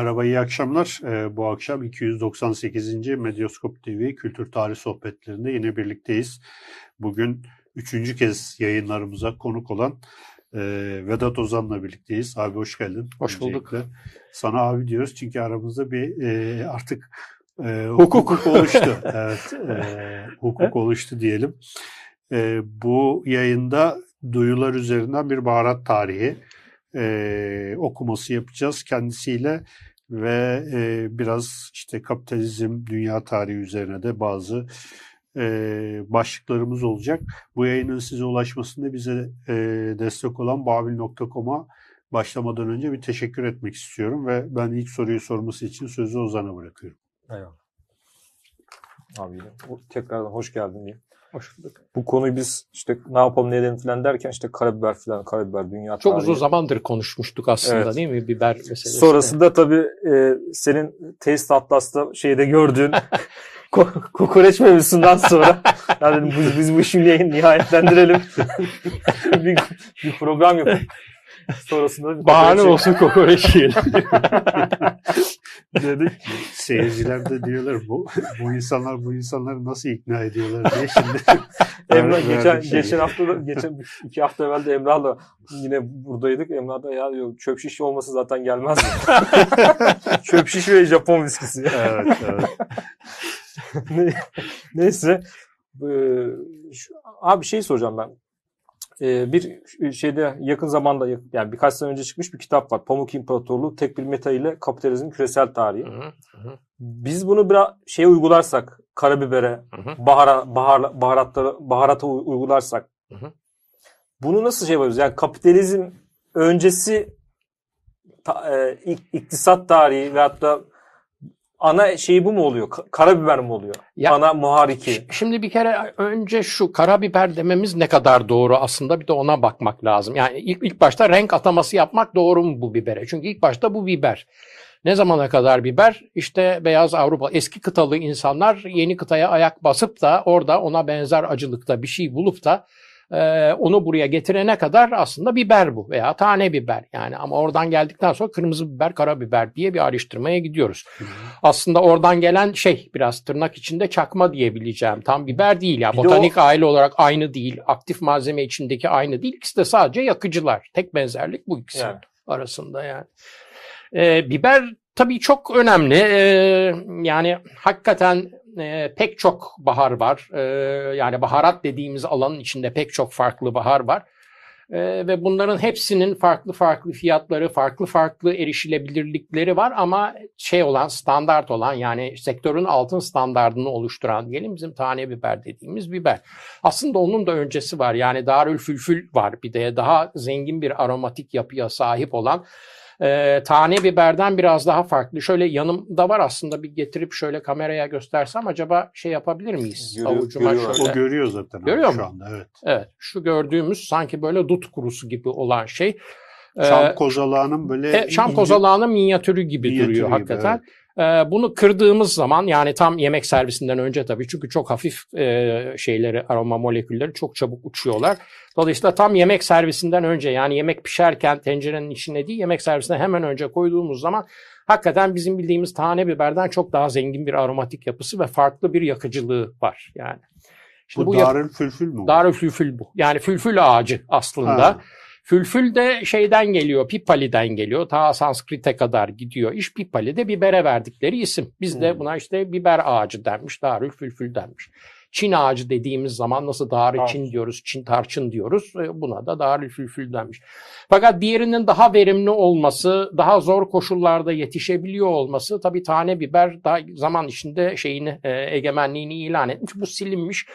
Merhaba, iyi akşamlar. Ee, bu akşam 298. Medyaskop TV Kültür Tarih Sohbetlerinde yine birlikteyiz. Bugün üçüncü kez yayınlarımıza konuk olan e, Vedat Ozan'la birlikteyiz. Abi hoş geldin. Hoş bulduk. Sana abi diyoruz çünkü aramızda bir e, artık e, hukuk. hukuk oluştu. evet, e, hukuk oluştu diyelim. E, bu yayında duyular üzerinden bir baharat tarihi e, okuması yapacağız kendisiyle ve e, biraz işte kapitalizm, dünya tarihi üzerine de bazı e, başlıklarımız olacak. Bu yayının size ulaşmasında bize e, destek olan babil.com'a başlamadan önce bir teşekkür etmek istiyorum ve ben ilk soruyu sorması için sözü Ozan'a bırakıyorum. Eyvallah. Abi tekrardan hoş geldin diye. Hoş bulduk. Bu konuyu biz işte ne yapalım ne edelim falan derken işte karabiber falan karabiber dünya Çok tarihi. uzun zamandır konuşmuştuk aslında Evet. değil mi biber meselesi. Sonrasında tabii e, senin Taste Atlas'ta şeyde gördüğün ko- kokoreç mevzusundan sonra yani biz, biz bu işi nihayetlendirelim. bir, bir program yapalım. Sonrasında bahane olsun kokoreç yiyelim. Dedik seyirciler de diyorlar bu bu insanlar bu insanları nasıl ikna ediyorlar diye şimdi Emrah geçen şeyi. geçen hafta da geçen iki hafta evvel de Emrah'la yine buradaydık. Emrah da ya diyor çöp şiş olması zaten gelmez çöp şiş ve Japon viskisi. evet, evet. Ne- Neyse. Ee, şu- abi şey soracağım ben. Ee, bir şeyde yakın zamanda yani birkaç sene önce çıkmış bir kitap var. Pamuk İmparatorluğu tek bir meta ile kapitalizmin küresel tarihi. Biz bunu biraz şeye uygularsak karabibere, Hı hı. bahara, bahar, baharatlara, baharata uy- uygularsak Hı hı. bunu nasıl şey yapıyoruz? Yani kapitalizm öncesi ta, e, ik- iktisat tarihi ve hatta ana şeyi bu mu oluyor? Ka- Karabiber mi oluyor? Ya- ana muhariki. Şimdi bir kere önce şu karabiber dememiz ne kadar doğru aslında bir de ona bakmak lazım. Yani ilk, ilk başta renk ataması yapmak doğru mu bu bibere? Çünkü ilk başta bu biber. Ne zamana kadar biber? İşte beyaz Avrupa eski kıtalı insanlar yeni kıtaya ayak basıp da orada ona benzer acılıkta bir şey bulup da e, onu buraya getirene kadar aslında biber bu veya tane biber yani ama oradan geldikten sonra kırmızı biber, karabiber diye bir ayrıştırmaya gidiyoruz. Aslında oradan gelen şey biraz tırnak içinde çakma diyebileceğim. Tam biber değil ya. Bir de Botanik aile olarak aynı değil. Aktif malzeme içindeki aynı değil. İkisi de sadece yakıcılar. Tek benzerlik bu ikisi Yani. arasında yani. Ee, biber tabii çok önemli. Ee, yani hakikaten e, pek çok bahar var. Ee, yani baharat dediğimiz alanın içinde pek çok farklı bahar var. Ee, ve bunların hepsinin farklı farklı fiyatları, farklı farklı erişilebilirlikleri var ama şey olan, standart olan yani sektörün altın standardını oluşturan diyelim bizim tane biber dediğimiz biber. Aslında onun da öncesi var. Yani darülfülfül var bir de daha zengin bir aromatik yapıya sahip olan e, tane biberden biraz daha farklı. Şöyle yanımda var aslında bir getirip şöyle kameraya göstersem acaba şey yapabilir miyiz? Görüyor- Avucuma görüyor. şöyle. O görüyor zaten. Görüyor şu mu? anda evet. Evet, şu gördüğümüz sanki böyle dut kurusu gibi olan şey. Çam Ee, kozalağının böyle e, Şam ince- kozalağının minyatürü gibi Minyatürü duruyor gibi, hakikaten. Ee, bunu kırdığımız zaman yani tam yemek servisinden önce tabii çünkü çok hafif e, şeyleri aroma molekülleri çok çabuk uçuyorlar. Dolayısıyla tam yemek servisinden önce yani yemek pişerken tencerenin içine değil yemek servisine hemen önce koyduğumuz zaman hakikaten bizim bildiğimiz tane biberden çok daha zengin bir aromatik yapısı ve farklı bir yakıcılığı var yani. Şimdi bu, yak- darülfülfül mü? bu? Darülfülfül bu. Yani fülfül ağacı aslında. Ha. Fülfül de şeyden geliyor, Pipali'den geliyor. Ta Sanskrit'e kadar gidiyor. İş Pipali de bibere verdikleri isim. Biz de Hmm. buna işte biber ağacı denmiş, Darülfülfül denmiş. Çin ağacı dediğimiz zaman nasıl Darı Tar- Çin diyoruz, Çin tarçın diyoruz. e, Buna da Darülfülfül denmiş. Fakat diğerinin daha verimli olması, daha zor koşullarda yetişebiliyor olması tabii tane biber daha zaman içinde şeyini e, egemenliğini ilan etmiş. Bu silinmiş.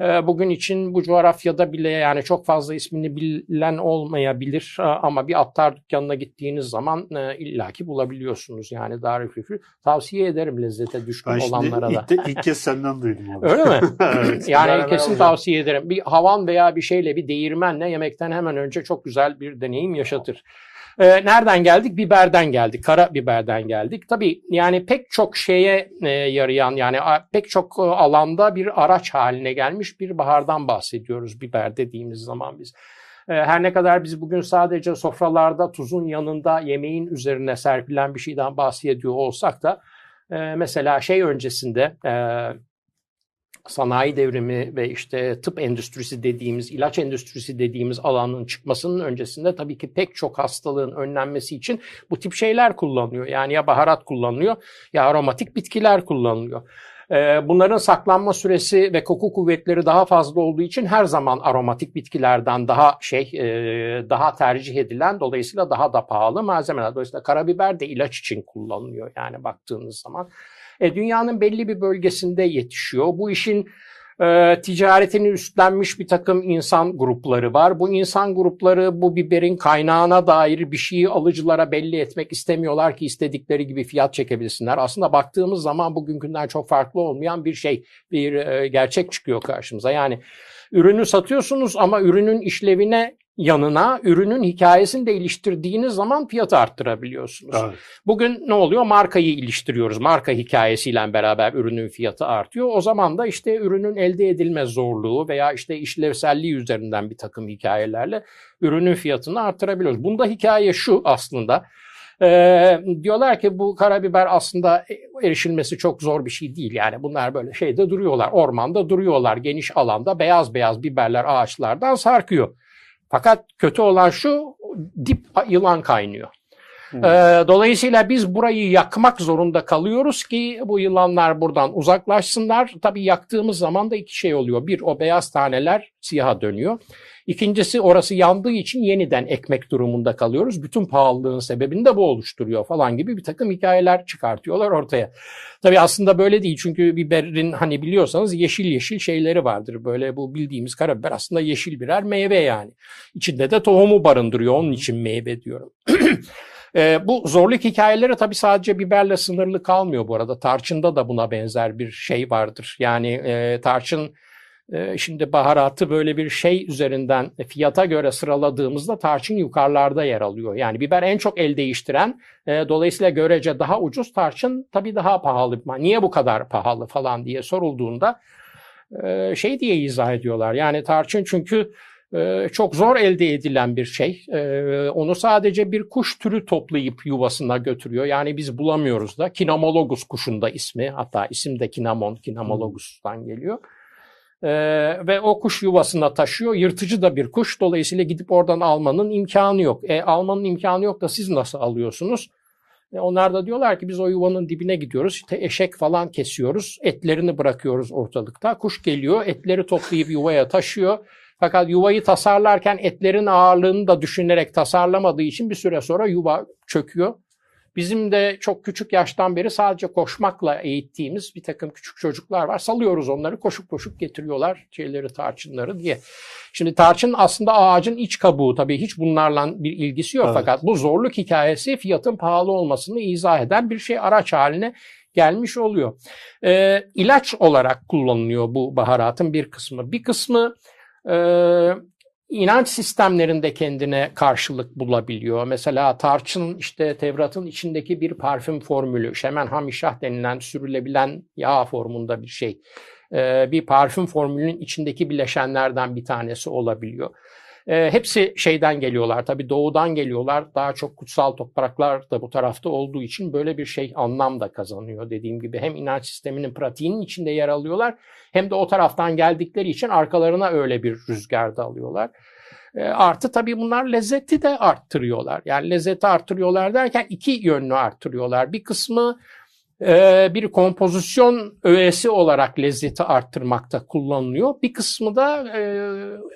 E, Bugün için bu coğrafyada bile yani çok fazla ismini bilen olmayabilir e, ama bir attar dükkanına gittiğiniz zaman e, illaki bulabiliyorsunuz yani Darülfülfül. Tavsiye ederim lezzete düşkün Ben şimdi olanlara da. ilk, de, ilk kez senden duydum abi. Öyle mi? evet. Yani Ben kesin alacağım. tavsiye ederim. Bir havan veya bir şeyle bir değirmenle yemekten hemen önce çok güzel bir deneyim yaşatır. Ee, nereden geldik? Biberden geldik. Kara biberden geldik. Tabii yani pek çok şeye e, yarayan yani a- pek çok e, alanda bir araç haline gelmiş bir bahardan bahsediyoruz biber dediğimiz zaman biz. her ne kadar biz bugün sadece sofralarda tuzun yanında yemeğin üzerine serpilen bir şeyden bahsediyor olsak da mesela şey öncesinde sanayi devrimi ve işte tıp endüstrisi dediğimiz, ilaç endüstrisi dediğimiz alanın çıkmasının öncesinde tabii ki pek çok hastalığın önlenmesi için bu tip şeyler kullanılıyor. Yani ya baharat kullanılıyor ya aromatik bitkiler kullanılıyor. Ee, bunların saklanma süresi ve koku kuvvetleri daha fazla olduğu için her zaman aromatik bitkilerden daha şey e, daha tercih edilen dolayısıyla daha da pahalı malzemeler. Dolayısıyla karabiber de ilaç için kullanılıyor yani baktığınız zaman. E, dünyanın belli bir bölgesinde yetişiyor. Bu işin e, ticaretini üstlenmiş bir takım insan grupları var. Bu insan grupları bu biberin kaynağına dair bir şeyi alıcılara belli etmek istemiyorlar ki istedikleri gibi fiyat çekebilsinler. Aslında baktığımız zaman bugünkünden çok farklı olmayan bir şey, bir e, gerçek çıkıyor karşımıza. Yani ürünü satıyorsunuz ama ürünün işlevine yanına ürünün hikayesini de iliştirdiğiniz zaman fiyatı arttırabiliyorsunuz. Evet. Bugün ne oluyor? Markayı iliştiriyoruz. Marka hikayesiyle beraber ürünün fiyatı artıyor. O zaman da işte ürünün elde edilme zorluğu veya işte işlevselliği üzerinden bir takım hikayelerle ürünün fiyatını arttırabiliyoruz. Bunda hikaye şu aslında. Ee, diyorlar ki bu karabiber aslında erişilmesi çok zor bir şey değil. Yani bunlar böyle şeyde duruyorlar, ormanda duruyorlar, geniş alanda beyaz beyaz biberler ağaçlardan sarkıyor. Fakat kötü olan şu dip yılan kaynıyor. Hmm. Ee, dolayısıyla biz burayı yakmak zorunda kalıyoruz ki bu yılanlar buradan uzaklaşsınlar. Tabii yaktığımız zaman da iki şey oluyor. Bir o beyaz taneler siyaha dönüyor. İkincisi orası yandığı için yeniden ekmek durumunda kalıyoruz. Bütün pahalılığın sebebini de bu oluşturuyor falan gibi bir takım hikayeler çıkartıyorlar ortaya. Tabii aslında böyle değil çünkü biberin hani biliyorsanız yeşil yeşil şeyleri vardır. Böyle bu bildiğimiz karabiber aslında yeşil birer meyve yani. İçinde de tohumu barındırıyor onun için meyve diyorum. E, bu zorluk hikayeleri tabii sadece biberle sınırlı kalmıyor bu arada. Tarçında da buna benzer bir şey vardır. Yani e, tarçın e, şimdi baharatı böyle bir şey üzerinden fiyata göre sıraladığımızda tarçın yukarılarda yer alıyor. Yani biber en çok el değiştiren e, dolayısıyla görece daha ucuz tarçın tabii daha pahalı. Niye bu kadar pahalı falan diye sorulduğunda e, şey diye izah ediyorlar. Yani tarçın çünkü çok zor elde edilen bir şey. Ee, onu sadece bir kuş türü toplayıp yuvasına götürüyor. Yani biz bulamıyoruz da. Kinamologus kuşunda ismi. Hatta isim de kinamon, kinamologus'tan geliyor. Ee, ve o kuş yuvasına taşıyor. Yırtıcı da bir kuş. Dolayısıyla gidip oradan almanın imkanı yok. E, almanın imkanı yok da siz nasıl alıyorsunuz? E, onlar da diyorlar ki biz o yuvanın dibine gidiyoruz. İşte eşek falan kesiyoruz. Etlerini bırakıyoruz ortalıkta. Kuş geliyor. Etleri toplayıp yuvaya taşıyor fakat yuvayı tasarlarken etlerin ağırlığını da düşünerek tasarlamadığı için bir süre sonra yuva çöküyor. Bizim de çok küçük yaştan beri sadece koşmakla eğittiğimiz bir takım küçük çocuklar var. Salıyoruz onları koşup koşup getiriyorlar şeyleri tarçınları diye. Şimdi tarçın aslında ağacın iç kabuğu tabii hiç bunlarla bir ilgisi yok. Evet. Fakat bu zorluk hikayesi fiyatın pahalı olmasını izah eden bir şey araç haline gelmiş oluyor. Ee, ilaç olarak kullanılıyor bu baharatın bir kısmı. Bir kısmı e, inanç sistemlerinde kendine karşılık bulabiliyor. Mesela tarçın işte Tevrat'ın içindeki bir parfüm formülü, şemen hamişah denilen sürülebilen yağ formunda bir şey. E, bir parfüm formülünün içindeki bileşenlerden bir tanesi olabiliyor. E, hepsi şeyden geliyorlar tabi doğudan geliyorlar. Daha çok kutsal topraklar da bu tarafta olduğu için böyle bir şey anlam da kazanıyor. Dediğim gibi hem inanç sisteminin pratiğinin içinde yer alıyorlar hem de o taraftan geldikleri için arkalarına öyle bir rüzgar da alıyorlar. E, artı tabii bunlar lezzeti de arttırıyorlar. Yani lezzeti arttırıyorlar derken iki yönlü arttırıyorlar. Bir kısmı bir kompozisyon öğesi olarak lezzeti arttırmakta kullanılıyor. Bir kısmı da e,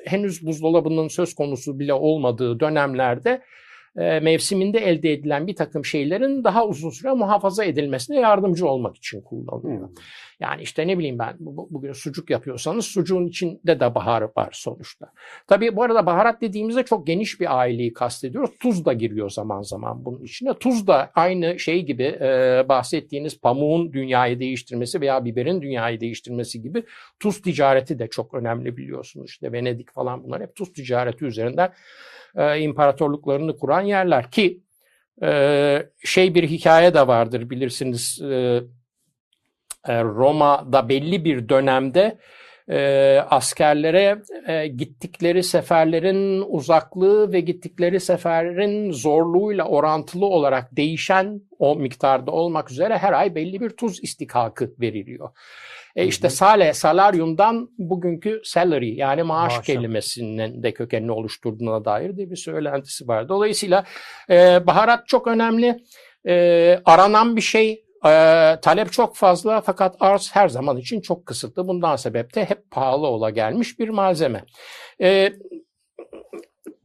henüz buzdolabının söz konusu bile olmadığı dönemlerde e, mevsiminde elde edilen bir takım şeylerin daha uzun süre muhafaza edilmesine yardımcı olmak için kullanılıyor. Hmm. Yani işte ne bileyim ben bugün sucuk yapıyorsanız sucuğun içinde de bahar var sonuçta. Tabii bu arada baharat dediğimizde çok geniş bir aileyi kastediyoruz. Tuz da giriyor zaman zaman bunun içine. Tuz da aynı şey gibi e, bahsettiğiniz pamuğun dünyayı değiştirmesi veya biberin dünyayı değiştirmesi gibi tuz ticareti de çok önemli biliyorsunuz. İşte Venedik falan bunlar hep tuz ticareti üzerinden e, imparatorluklarını kuran yerler ki e, şey bir hikaye de vardır bilirsiniz e, e, Roma'da belli bir dönemde e, askerlere e, gittikleri seferlerin uzaklığı ve gittikleri seferin zorluğuyla orantılı olarak değişen o miktarda olmak üzere her ay belli bir tuz istikakı veriliyor. E işte sale, salaryumdan bugünkü salary yani maaş Maaşa. kelimesinin de kökenini oluşturduğuna dair de bir söylentisi var. Dolayısıyla e, baharat çok önemli. E, aranan bir şey. E, talep çok fazla fakat arz her zaman için çok kısıtlı. Bundan sebep de hep pahalı ola gelmiş bir malzeme. E,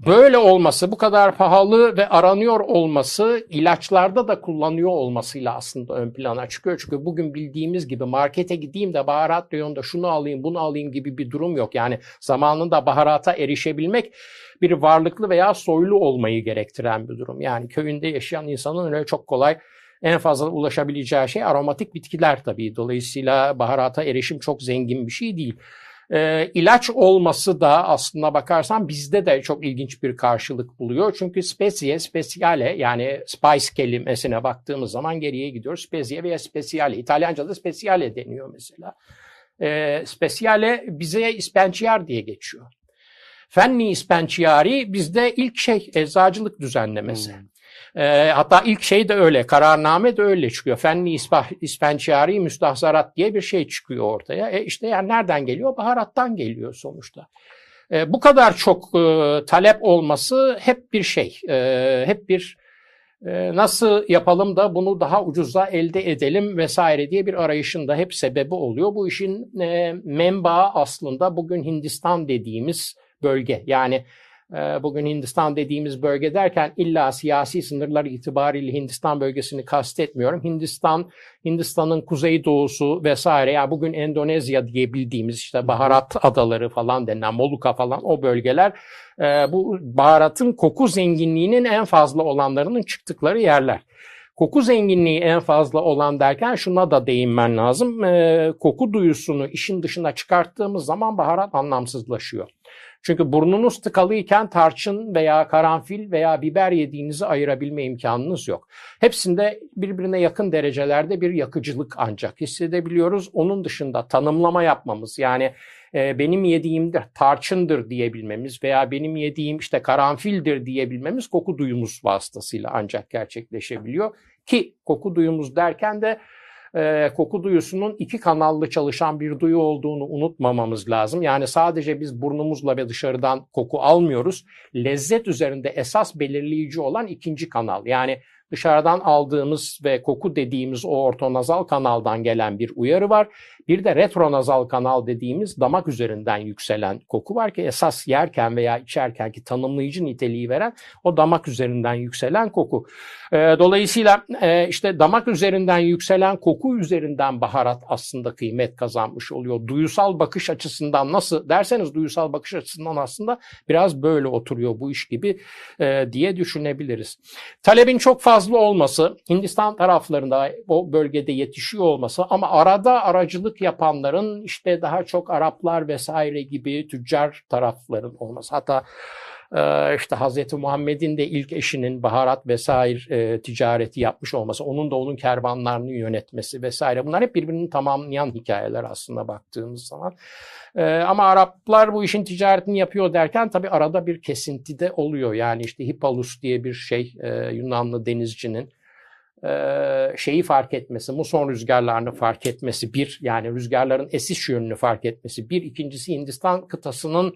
Böyle olması, bu kadar pahalı ve aranıyor olması, ilaçlarda da kullanıyor olmasıyla aslında ön plana çıkıyor. Çünkü bugün bildiğimiz gibi markete gideyim de baharat reyonunda şunu alayım, bunu alayım gibi bir durum yok. Yani zamanında baharata erişebilmek bir varlıklı veya soylu olmayı gerektiren bir durum. Yani köyünde yaşayan insanın öyle çok kolay en fazla ulaşabileceği şey aromatik bitkiler tabii. Dolayısıyla baharata erişim çok zengin bir şey değil. E, ilaç olması da aslında bakarsan bizde de çok ilginç bir karşılık buluyor. Çünkü specie, speciale yani spice kelimesine baktığımız zaman geriye gidiyoruz. Specie veya speciale. İtalyanca'da speciale deniyor mesela. E, speciale bize ispenciar diye geçiyor. Fenni ispenciari bizde ilk şey eczacılık düzenlemesi. Hmm. E, hatta ilk şey de öyle, kararname de öyle çıkıyor. Fenli ispa- ispençiyari müstahzarat diye bir şey çıkıyor ortaya. E işte yani nereden geliyor? Baharattan geliyor sonuçta. E, bu kadar çok e, talep olması hep bir şey, e, hep bir e, nasıl yapalım da bunu daha ucuza elde edelim vesaire diye bir arayışın da hep sebebi oluyor. Bu işin e, menbaı aslında bugün Hindistan dediğimiz bölge. Yani bugün Hindistan dediğimiz bölge derken illa siyasi sınırlar itibariyle Hindistan bölgesini kastetmiyorum. Hindistan, Hindistan'ın kuzeydoğusu vesaire yani bugün Endonezya diye bildiğimiz işte baharat adaları falan denilen Moluka falan o bölgeler e, bu baharatın koku zenginliğinin en fazla olanlarının çıktıkları yerler. Koku zenginliği en fazla olan derken şuna da değinmen lazım. E, koku duyusunu işin dışına çıkarttığımız zaman baharat anlamsızlaşıyor. Çünkü burnunuz tıkalıyken tarçın veya karanfil veya biber yediğinizi ayırabilme imkanınız yok. Hepsinde birbirine yakın derecelerde bir yakıcılık ancak hissedebiliyoruz. Onun dışında tanımlama yapmamız yani e, benim yediğim de tarçındır diyebilmemiz veya benim yediğim işte karanfildir diyebilmemiz koku duyumuz vasıtasıyla ancak gerçekleşebiliyor. Ki koku duyumuz derken de e, koku duyusunun iki kanallı çalışan bir duyu olduğunu unutmamamız lazım. Yani sadece biz burnumuzla ve dışarıdan koku almıyoruz. Lezzet üzerinde esas belirleyici olan ikinci kanal. Yani dışarıdan aldığımız ve koku dediğimiz o ortonazal kanaldan gelen bir uyarı var. Bir de retronazal kanal dediğimiz damak üzerinden yükselen koku var ki esas yerken veya içerken ki tanımlayıcı niteliği veren o damak üzerinden yükselen koku. E, dolayısıyla e, işte damak üzerinden yükselen koku üzerinden baharat aslında kıymet kazanmış oluyor. Duyusal bakış açısından nasıl derseniz duyusal bakış açısından aslında biraz böyle oturuyor bu iş gibi e, diye düşünebiliriz. Talebin çok fazla olması, Hindistan taraflarında o bölgede yetişiyor olması ama arada aracılık yapanların işte daha çok Araplar vesaire gibi tüccar tarafların olması. Hatta e, işte Hazreti Muhammed'in de ilk eşinin baharat vesaire e, ticareti yapmış olması, onun da onun kervanlarını yönetmesi vesaire bunlar hep birbirini tamamlayan hikayeler aslında baktığımız zaman. E, ama Araplar bu işin ticaretini yapıyor derken tabii arada bir kesinti de oluyor. Yani işte Hippalus diye bir şey Yunanlı denizcinin şeyi fark etmesi, muson rüzgarlarını fark etmesi bir, yani rüzgarların esiş yönünü fark etmesi bir, ikincisi Hindistan kıtasının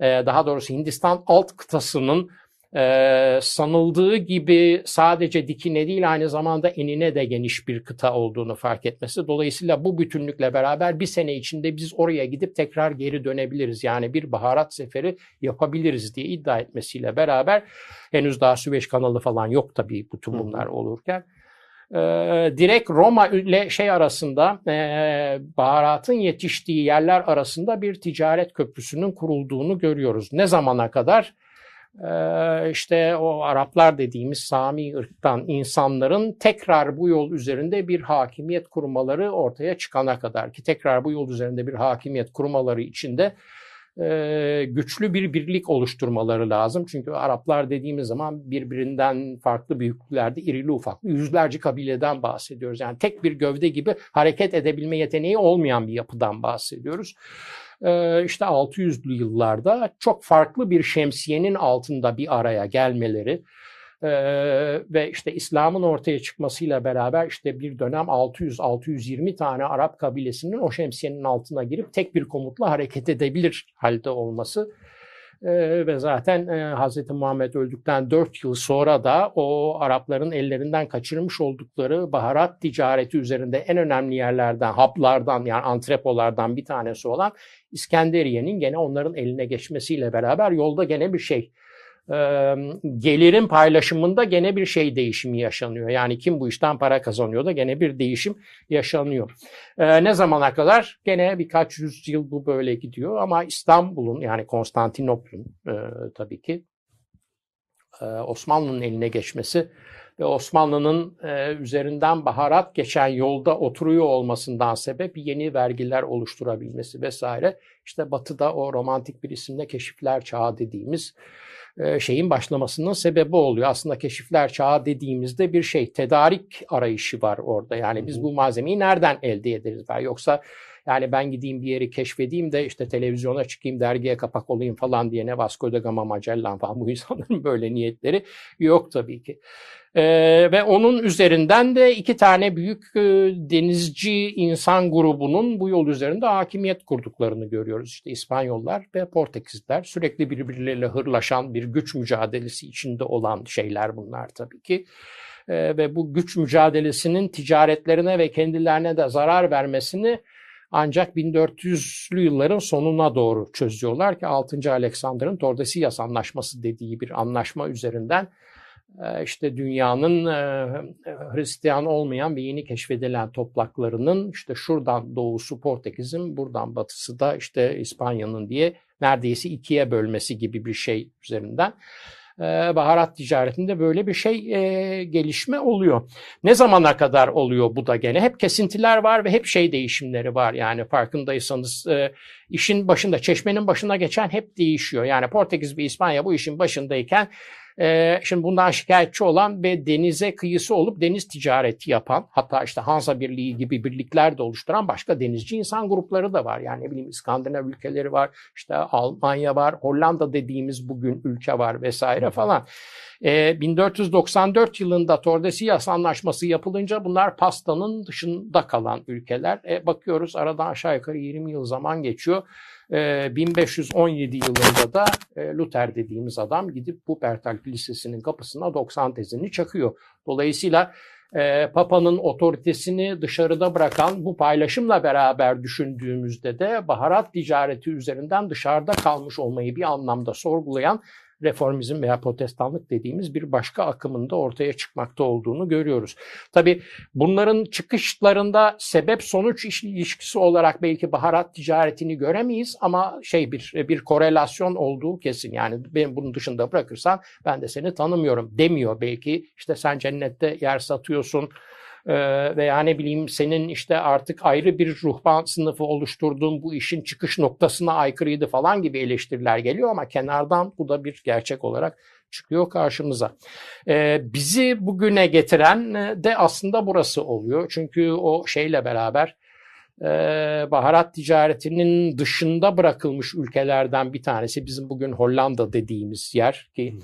e, daha doğrusu Hindistan alt kıtasının e, sanıldığı gibi sadece dikine değil aynı zamanda enine de geniş bir kıta olduğunu fark etmesi. Dolayısıyla bu bütünlükle beraber bir sene içinde biz oraya gidip tekrar geri dönebiliriz. Yani bir baharat seferi yapabiliriz diye iddia etmesiyle beraber henüz daha Süveyş kanalı falan yok tabii bütün bunlar olurken. E, direkt Roma ile şey arasında e, baharatın yetiştiği yerler arasında bir ticaret köprüsünün kurulduğunu görüyoruz. Ne zamana kadar? Ee, işte o Araplar dediğimiz Sami ırktan insanların tekrar bu yol üzerinde bir hakimiyet kurmaları ortaya çıkana kadar ki tekrar bu yol üzerinde bir hakimiyet kurmaları içinde e, güçlü bir birlik oluşturmaları lazım. Çünkü Araplar dediğimiz zaman birbirinden farklı büyüklüklerde irili ufaklı yüzlerce kabileden bahsediyoruz. Yani tek bir gövde gibi hareket edebilme yeteneği olmayan bir yapıdan bahsediyoruz. E, işte 600'lü yıllarda çok farklı bir şemsiyenin altında bir araya gelmeleri e, ve işte İslam'ın ortaya çıkmasıyla beraber işte bir dönem 600-620 tane Arap kabilesinin o şemsiyenin altına girip tek bir komutla hareket edebilir halde olması ee, ve zaten e, Hz. Muhammed öldükten 4 yıl sonra da o Arapların ellerinden kaçırmış oldukları baharat ticareti üzerinde en önemli yerlerden, haplardan yani antrepolardan bir tanesi olan İskenderiye'nin gene onların eline geçmesiyle beraber yolda gene bir şey gelirin paylaşımında gene bir şey değişimi yaşanıyor. Yani kim bu işten para kazanıyor da gene bir değişim yaşanıyor. Ne zamana kadar? Gene birkaç yüzyıl bu böyle gidiyor ama İstanbul'un yani Konstantinopol'un tabii ki Osmanlı'nın eline geçmesi ve Osmanlı'nın üzerinden baharat geçen yolda oturuyor olmasından sebep yeni vergiler oluşturabilmesi vesaire. İşte Batı'da o romantik bir isimle keşifler çağı dediğimiz şeyin başlamasının sebebi oluyor. Aslında keşifler çağı dediğimizde bir şey tedarik arayışı var orada. Yani biz bu malzemeyi nereden elde ederiz? Yoksa yani ben gideyim bir yeri keşfedeyim de işte televizyona çıkayım, dergiye kapak olayım falan diye ne Vasco da Gama, Magellan falan bu insanların böyle niyetleri yok tabii ki. Ee, ve onun üzerinden de iki tane büyük e, denizci insan grubunun bu yol üzerinde hakimiyet kurduklarını görüyoruz. İşte İspanyollar ve Portekizler sürekli birbirleriyle hırlaşan bir güç mücadelesi içinde olan şeyler bunlar tabii ki. Ee, ve bu güç mücadelesinin ticaretlerine ve kendilerine de zarar vermesini ancak 1400'lü yılların sonuna doğru çözüyorlar ki 6. Alexander'ın Tordesillas Anlaşması dediği bir anlaşma üzerinden e, işte dünyanın e, Hristiyan olmayan ve yeni keşfedilen topraklarının işte şuradan doğusu Portekiz'in buradan batısı da işte İspanya'nın diye neredeyse ikiye bölmesi gibi bir şey üzerinden ee, baharat ticaretinde böyle bir şey e, gelişme oluyor. Ne zamana kadar oluyor bu da gene? Hep kesintiler var ve hep şey değişimleri var. Yani farkındaysanız e, işin başında, çeşmenin başına geçen hep değişiyor. Yani Portekiz ve İspanya bu işin başındayken e, şimdi bundan şikayetçi olan ve denize kıyısı olup deniz ticareti yapan hatta işte Hansa Birliği gibi birlikler de oluşturan başka denizci insan grupları da var. Yani ne bileyim İskandinav ülkeleri var, işte Almanya var, Hollanda dediğimiz bugün ülke var vesaire falan. E, 1494 yılında Tordesillas Anlaşması yapılınca bunlar pastanın dışında kalan ülkeler. E, bakıyoruz aradan aşağı yukarı 20 yıl zaman geçiyor. 1517 yılında da Luther dediğimiz adam gidip bu Wuppertal Kilisesi'nin kapısına 90 tezini çakıyor. Dolayısıyla Papa'nın otoritesini dışarıda bırakan bu paylaşımla beraber düşündüğümüzde de baharat ticareti üzerinden dışarıda kalmış olmayı bir anlamda sorgulayan reformizm veya protestanlık dediğimiz bir başka akımında ortaya çıkmakta olduğunu görüyoruz. Tabi bunların çıkışlarında sebep sonuç ilişkisi olarak belki baharat ticaretini göremeyiz ama şey bir bir korelasyon olduğu kesin. Yani ben bunun dışında bırakırsan ben de seni tanımıyorum demiyor belki. işte sen cennette yer satıyorsun ee, veya ne bileyim senin işte artık ayrı bir ruhban sınıfı oluşturduğun bu işin çıkış noktasına aykırıydı falan gibi eleştiriler geliyor ama kenardan bu da bir gerçek olarak çıkıyor karşımıza. Ee, bizi bugüne getiren de aslında burası oluyor. Çünkü o şeyle beraber e, baharat ticaretinin dışında bırakılmış ülkelerden bir tanesi bizim bugün Hollanda dediğimiz yer ki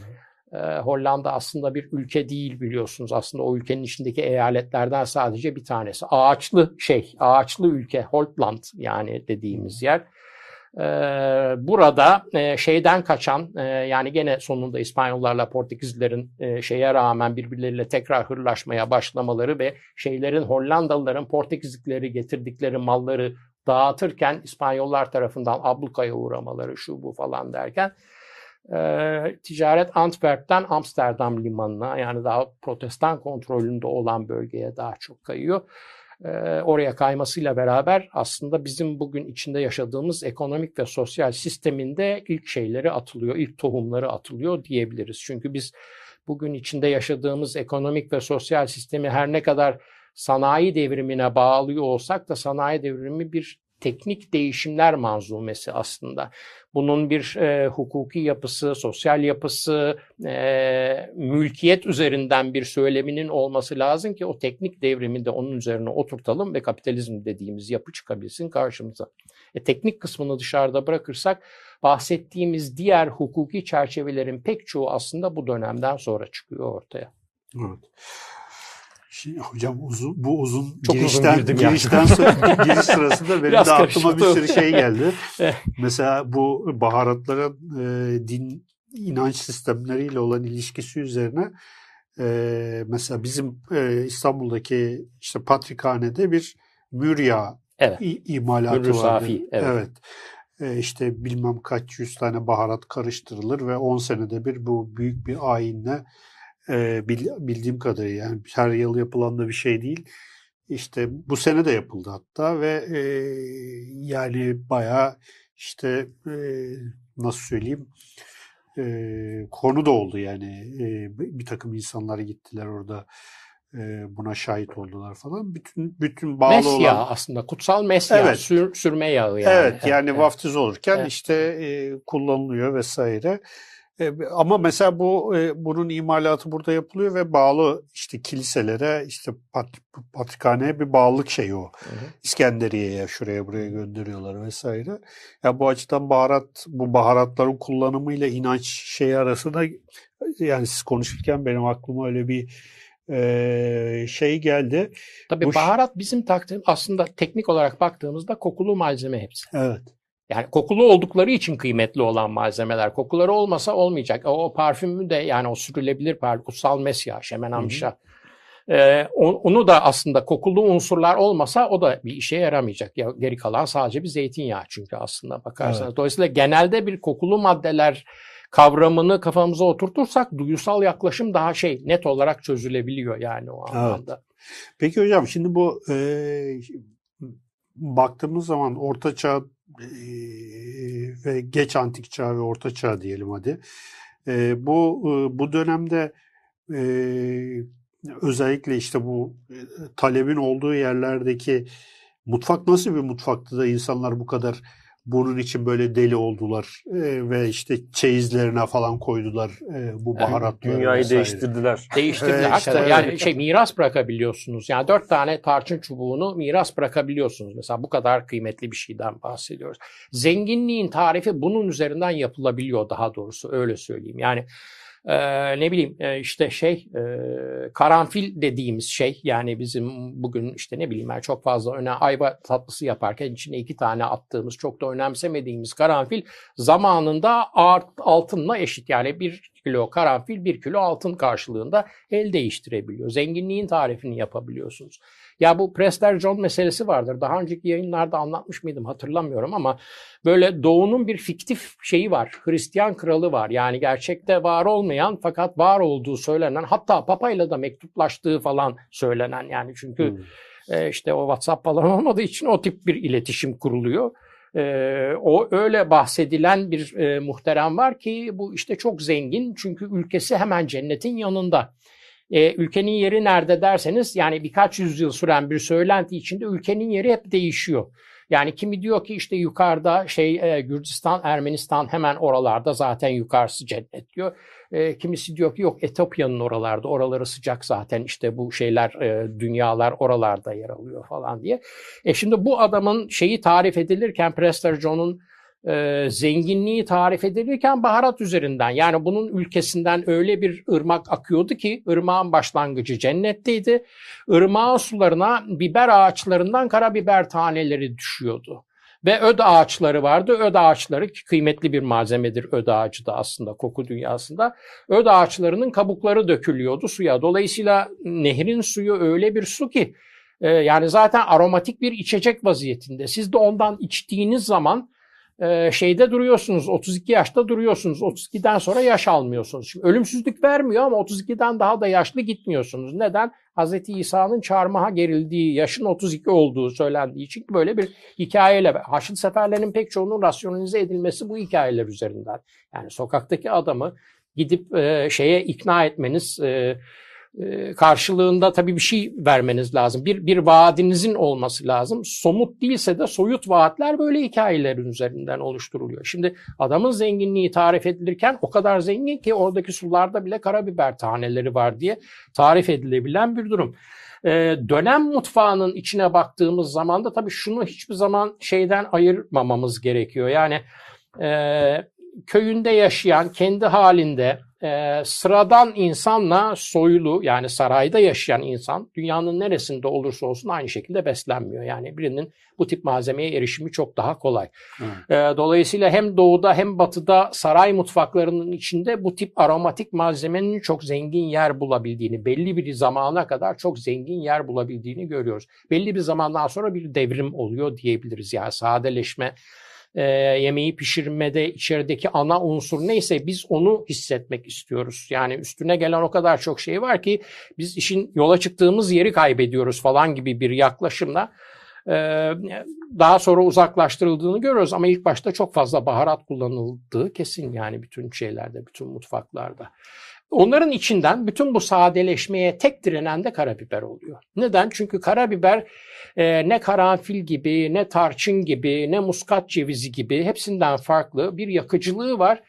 e, Hollanda aslında bir ülke değil biliyorsunuz. Aslında o ülkenin içindeki eyaletlerden sadece bir tanesi. Ağaçlı şey, ağaçlı ülke Holtland yani dediğimiz yer. E, burada e, şeyden kaçan e, yani gene sonunda İspanyollarla Portekizlilerin e, şeye rağmen birbirleriyle tekrar hırlaşmaya başlamaları ve şeylerin Hollandalıların Portekizlikleri getirdikleri malları dağıtırken İspanyollar tarafından ablukaya uğramaları şu bu falan derken e, ticaret Antwerp'ten Amsterdam limanına yani daha protestan kontrolünde olan bölgeye daha çok kayıyor. E, oraya kaymasıyla beraber aslında bizim bugün içinde yaşadığımız ekonomik ve sosyal sisteminde ilk şeyleri atılıyor, ilk tohumları atılıyor diyebiliriz. Çünkü biz bugün içinde yaşadığımız ekonomik ve sosyal sistemi her ne kadar sanayi devrimine bağlıyor olsak da sanayi devrimi bir teknik değişimler manzumesi aslında. Bunun bir e, hukuki yapısı, sosyal yapısı, e, mülkiyet üzerinden bir söyleminin olması lazım ki o teknik devrimi de onun üzerine oturtalım ve kapitalizm dediğimiz yapı çıkabilsin karşımıza. E, teknik kısmını dışarıda bırakırsak bahsettiğimiz diğer hukuki çerçevelerin pek çoğu aslında bu dönemden sonra çıkıyor ortaya. Evet. Şimdi hocam uzun, bu uzun Çok girişten, uzun girişten sonra giriş sırasında benim Biraz de aklıma bir sürü şey geldi. Mesela bu baharatların e, din inanç sistemleriyle olan ilişkisi üzerine e, mesela bizim e, İstanbul'daki işte Patrikhane'de bir mürya Evet. imalatı Mürrü vardı. safi, evet. evet. E, işte bilmem kaç yüz tane baharat karıştırılır ve 10 senede bir bu büyük bir ayinle e, bil- bildiğim kadarıyla yani her yıl yapılan da bir şey değil. İşte bu sene de yapıldı hatta ve e, yani bayağı işte e, nasıl söyleyeyim e, konu da oldu yani e, bir takım insanlar gittiler orada e, buna şahit oldular falan. Bütün bütün bağlı Mes olan aslında kutsal mes yağı, Evet. sür- sürme yağı yani. Evet yani evet. vaftiz olurken Evet. işte e, kullanılıyor vesaire. E, ama mesela bu e, bunun imalatı burada yapılıyor ve bağlı işte kiliselere işte pat, patrikhaneye bir bağlılık şeyi o. İskenderiye'ye şuraya buraya gönderiyorlar vesaire. Ya bu açıdan baharat bu baharatların kullanımıyla inanç şeyi arasında yani siz konuşurken benim aklıma öyle bir e, şey geldi. Tabii Bu baharat bizim taktığım aslında teknik olarak baktığımızda kokulu malzeme hepsi. Evet. Yani kokulu oldukları için kıymetli olan malzemeler. Kokuları olmasa olmayacak. O, o parfümü de yani o sürülebilir parfüm, kutsal mesya, şemenamişa. Ee, o- onu da aslında kokulu unsurlar olmasa o da bir işe yaramayacak. Ya, geri kalan sadece bir zeytinyağı çünkü aslında bakarsanız. Dolayısıyla genelde bir kokulu maddeler kavramını kafamıza oturtursak duyusal yaklaşım daha şey net olarak çözülebiliyor yani o anlamda. Peki hocam şimdi bu e, baktığımız zaman Orta Çağ ve geç antik çağ ve Orta Çağ diyelim hadi. E, bu e, bu dönemde e, özellikle işte bu e, talebin olduğu yerlerdeki mutfak nasıl bir mutfaktı da insanlar bu kadar bunun için böyle deli oldular e, ve işte çeyizlerine falan koydular e, bu baharatları. Dünyayı vesaire. değiştirdiler. Değiştirdiler. Evet, hakikaten. işte yani evet. şey miras bırakabiliyorsunuz. Yani dört tane tarçın çubuğunu miras bırakabiliyorsunuz. Mesela bu kadar kıymetli bir şeyden bahsediyoruz. Zenginliğin tarifi bunun üzerinden yapılabiliyor daha doğrusu öyle söyleyeyim. Yani e, ne bileyim e, işte şey e, karanfil dediğimiz şey yani bizim bugün işte ne bileyim ben çok fazla öne ayva tatlısı yaparken içine iki tane attığımız çok da önemsemediğimiz karanfil zamanında art, altınla eşit. Yani bir kilo karanfil bir kilo altın karşılığında el değiştirebiliyor. Zenginliğin tarifini yapabiliyorsunuz. Ya bu Prester John meselesi vardır. Daha önceki yayınlarda anlatmış mıydım hatırlamıyorum ama böyle doğunun bir fiktif şeyi var. Hristiyan kralı var. Yani gerçekte var olmayan fakat var olduğu söylenen hatta papayla da mektuplaştığı falan söylenen yani çünkü Hmm. e, işte o WhatsApp falan olmadığı için o tip bir iletişim kuruluyor. E, o öyle bahsedilen bir e, muhterem var ki bu işte çok zengin çünkü ülkesi hemen cennetin yanında. E, ülkenin yeri nerede derseniz yani birkaç yüzyıl süren bir söylenti içinde ülkenin yeri hep değişiyor. Yani kimi diyor ki işte yukarıda şey e, Gürcistan, Ermenistan hemen oralarda zaten yukarısı cennet diyor. E, kimisi diyor ki yok Etiyopya'nın oralarda, oraları sıcak zaten işte bu şeyler, e, dünyalar oralarda yer alıyor falan diye. E şimdi bu adamın şeyi tarif edilirken Prester John'un e, zenginliği tarif edilirken baharat üzerinden yani bunun ülkesinden öyle bir ırmak akıyordu ki ırmağın başlangıcı cennetteydi. Irmağın sularına biber ağaçlarından karabiber taneleri düşüyordu. Ve öd ağaçları vardı. Öd ağaçları ki kıymetli bir malzemedir öd ağacı da aslında koku dünyasında. Öd ağaçlarının kabukları dökülüyordu suya. Dolayısıyla nehrin suyu öyle bir su ki e, yani zaten aromatik bir içecek vaziyetinde. Siz de ondan içtiğiniz zaman e, şeyde duruyorsunuz. 32 yaşta duruyorsunuz. 32'den sonra yaş almıyorsunuz. Şimdi ölümsüzlük vermiyor ama 32'den daha da yaşlı gitmiyorsunuz. Neden? Hz. İsa'nın çarmıha gerildiği, yaşın 32 olduğu söylendiği için böyle bir hikayeyle. Haçlı seferlerinin pek çoğunun rasyonalize edilmesi bu hikayeler üzerinden. Yani sokaktaki adamı gidip e, şeye ikna etmeniz, e, karşılığında tabii bir şey vermeniz lazım. Bir, bir vaadinizin olması lazım. Somut değilse de soyut vaatler böyle hikayelerin üzerinden oluşturuluyor. Şimdi adamın zenginliği tarif edilirken o kadar zengin ki oradaki sularda bile karabiber taneleri var diye tarif edilebilen bir durum. Ee, dönem mutfağının içine baktığımız zaman da tabii şunu hiçbir zaman şeyden ayırmamamız gerekiyor. Yani e, köyünde yaşayan, kendi halinde e, sıradan insanla soylu yani sarayda yaşayan insan dünyanın neresinde olursa olsun aynı şekilde beslenmiyor. Yani birinin bu tip malzemeye erişimi çok daha kolay. E, dolayısıyla hem doğuda hem batıda saray mutfaklarının içinde bu tip aromatik malzemenin çok zengin yer bulabildiğini, belli bir zamana kadar çok zengin yer bulabildiğini görüyoruz. Belli bir zamandan sonra bir devrim oluyor diyebiliriz. Yani sadeleşme e, yemeği pişirmede içerideki ana unsur neyse biz onu hissetmek istiyoruz. Yani üstüne gelen o kadar çok şey var ki biz işin yola çıktığımız yeri kaybediyoruz falan gibi bir yaklaşımla e, daha sonra uzaklaştırıldığını görüyoruz ama ilk başta çok fazla baharat kullanıldığı kesin yani bütün şeylerde, bütün mutfaklarda. Onların içinden bütün bu sadeleşmeye tek direnen de karabiber oluyor. Neden? Çünkü karabiber e, ne karanfil gibi, ne tarçın gibi, ne muskat cevizi gibi hepsinden farklı bir yakıcılığı var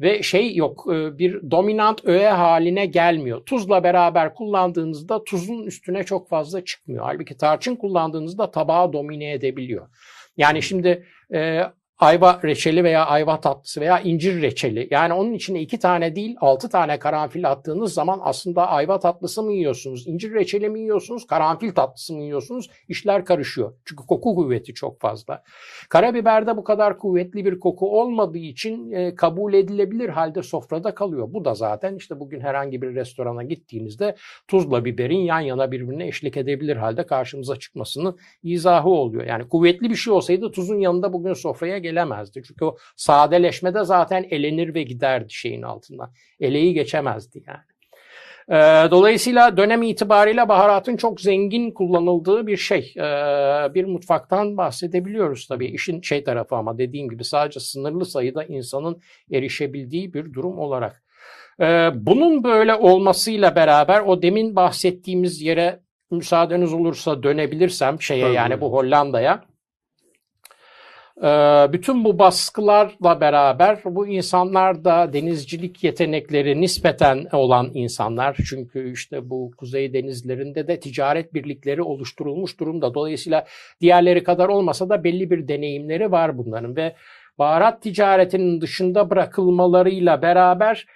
ve şey yok e, bir dominant öğe haline gelmiyor. Tuzla beraber kullandığınızda tuzun üstüne çok fazla çıkmıyor. Halbuki tarçın kullandığınızda tabağı domine edebiliyor. Yani şimdi e, ayva reçeli veya ayva tatlısı veya incir reçeli. Yani onun içine iki tane değil altı tane karanfil attığınız zaman aslında ayva tatlısı mı yiyorsunuz, incir reçeli mi yiyorsunuz, karanfil tatlısı mı yiyorsunuz? İşler karışıyor. Çünkü koku kuvveti çok fazla. Karabiberde bu kadar kuvvetli bir koku olmadığı için e, kabul edilebilir halde sofrada kalıyor. Bu da zaten işte bugün herhangi bir restorana gittiğinizde tuzla biberin yan yana birbirine eşlik edebilir halde karşımıza çıkmasının izahı oluyor. Yani kuvvetli bir şey olsaydı tuzun yanında bugün sofraya gelemezdi. Çünkü o sadeleşmede zaten elenir ve giderdi şeyin altından. Eleği geçemezdi yani. Ee, dolayısıyla dönem itibariyle baharatın çok zengin kullanıldığı bir şey. Ee, bir mutfaktan bahsedebiliyoruz tabii. İşin şey tarafı ama dediğim gibi sadece sınırlı sayıda insanın erişebildiği bir durum olarak. Ee, bunun böyle olmasıyla beraber o demin bahsettiğimiz yere müsaadeniz olursa dönebilirsem şeye tabii. yani bu Hollanda'ya. Ee, bütün bu baskılarla beraber bu insanlar da denizcilik yetenekleri nispeten olan insanlar. Çünkü işte bu kuzey denizlerinde de ticaret birlikleri oluşturulmuş durumda. Dolayısıyla diğerleri kadar olmasa da belli bir deneyimleri var bunların ve baharat ticaretinin dışında bırakılmalarıyla beraber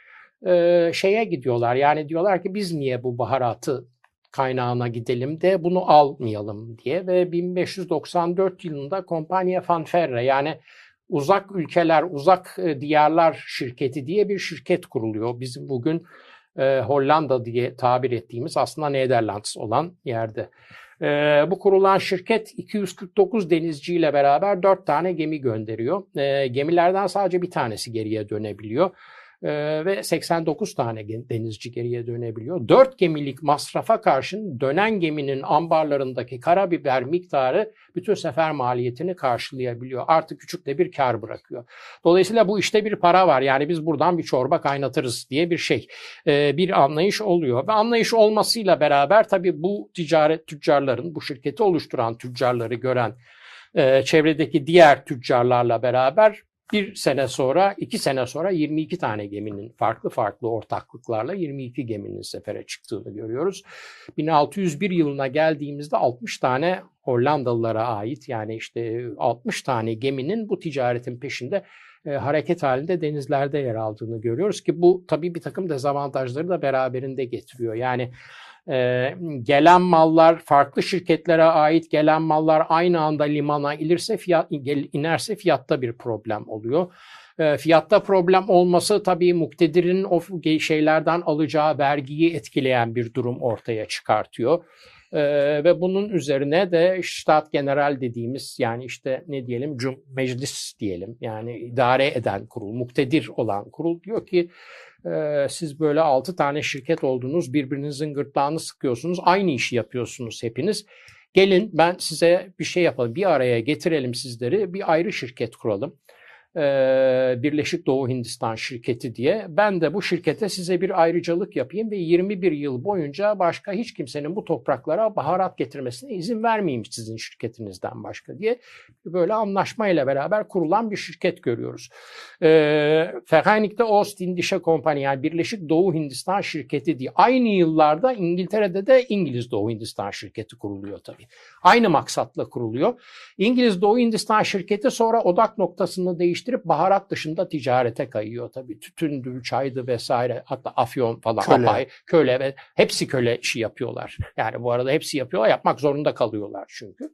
e, şeye gidiyorlar. Yani diyorlar ki biz niye bu baharatı kaynağına gidelim de bunu almayalım diye ve 1594 yılında Compagnie Fanferre yani uzak ülkeler, uzak e, diyarlar şirketi diye bir şirket kuruluyor. Bizim bugün e, Hollanda diye tabir ettiğimiz aslında Nederlands olan yerde. E, bu kurulan şirket 249 denizciyle beraber 4 tane gemi gönderiyor. E, gemilerden sadece bir tanesi geriye dönebiliyor e, ve 89 tane denizci geriye dönebiliyor. 4 gemilik masrafa karşın dönen geminin ambarlarındaki karabiber miktarı bütün sefer maliyetini karşılayabiliyor. Artık küçük de bir kar bırakıyor. Dolayısıyla bu işte bir para var. Yani biz buradan bir çorba kaynatırız diye bir şey. E, bir anlayış oluyor. Ve anlayış olmasıyla beraber tabii bu ticaret tüccarların, bu şirketi oluşturan tüccarları gören e, çevredeki diğer tüccarlarla beraber bir sene sonra, iki sene sonra 22 tane geminin farklı farklı ortaklıklarla 22 geminin sefere çıktığını görüyoruz. 1601 yılına geldiğimizde 60 tane Hollandalılara ait yani işte 60 tane geminin bu ticaretin peşinde e, hareket halinde denizlerde yer aldığını görüyoruz ki bu tabii bir takım dezavantajları da beraberinde getiriyor. Yani e, gelen mallar farklı şirketlere ait gelen mallar aynı anda limana ilirse fiyat inerse fiyatta bir problem oluyor. E, fiyatta problem olması tabii muktedirin o şeylerden alacağı vergiyi etkileyen bir durum ortaya çıkartıyor. Ee, ve bunun üzerine de Stat General dediğimiz yani işte ne diyelim meclis diyelim yani idare eden kurul, muktedir olan kurul diyor ki siz böyle altı tane şirket oldunuz birbirinizin gırtlağını sıkıyorsunuz aynı işi yapıyorsunuz hepiniz. Gelin ben size bir şey yapalım bir araya getirelim sizleri bir ayrı şirket kuralım. Birleşik Doğu Hindistan şirketi diye. Ben de bu şirkete size bir ayrıcalık yapayım ve 21 yıl boyunca başka hiç kimsenin bu topraklara baharat getirmesine izin vermeyeyim sizin şirketinizden başka diye böyle anlaşmayla beraber kurulan bir şirket görüyoruz. Vereinigte Ostindische Kompanya yani Birleşik Doğu Hindistan şirketi diye. Aynı yıllarda İngiltere'de de İngiliz Doğu Hindistan şirketi kuruluyor tabii. Aynı maksatla kuruluyor. İngiliz Doğu Hindistan şirketi sonra odak noktasını değiştirip baharat dışında ticarete kayıyor tabii. Tütündü, çaydı vesaire hatta afyon falan, köle. apay, köle ve hepsi köle işi yapıyorlar. Yani bu arada hepsi yapıyorlar, yapmak zorunda kalıyorlar çünkü.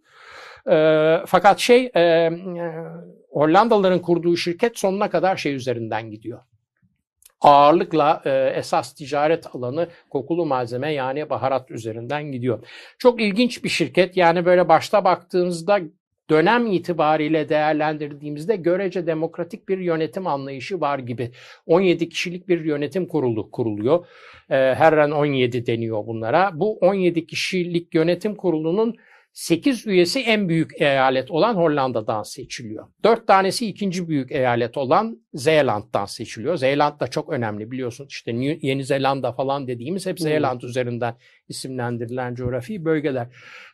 E, fakat şey e, Hollandalıların kurduğu şirket sonuna kadar şey üzerinden gidiyor ağırlıkla e, esas ticaret alanı kokulu malzeme yani baharat üzerinden gidiyor. Çok ilginç bir şirket yani böyle başta baktığımızda dönem itibariyle değerlendirdiğimizde görece demokratik bir yönetim anlayışı var gibi. 17 kişilik bir yönetim kurulu kuruluyor. E, her an 17 deniyor bunlara. Bu 17 kişilik yönetim kurulunun 8 üyesi en büyük eyalet olan Hollanda'dan seçiliyor. 4 tanesi ikinci büyük eyalet olan Zeeland'dan seçiliyor. Zeeland da çok önemli biliyorsunuz işte Yeni Zelanda falan dediğimiz hep Zeeland hmm. üzerinden isimlendirilen coğrafi bölgeler.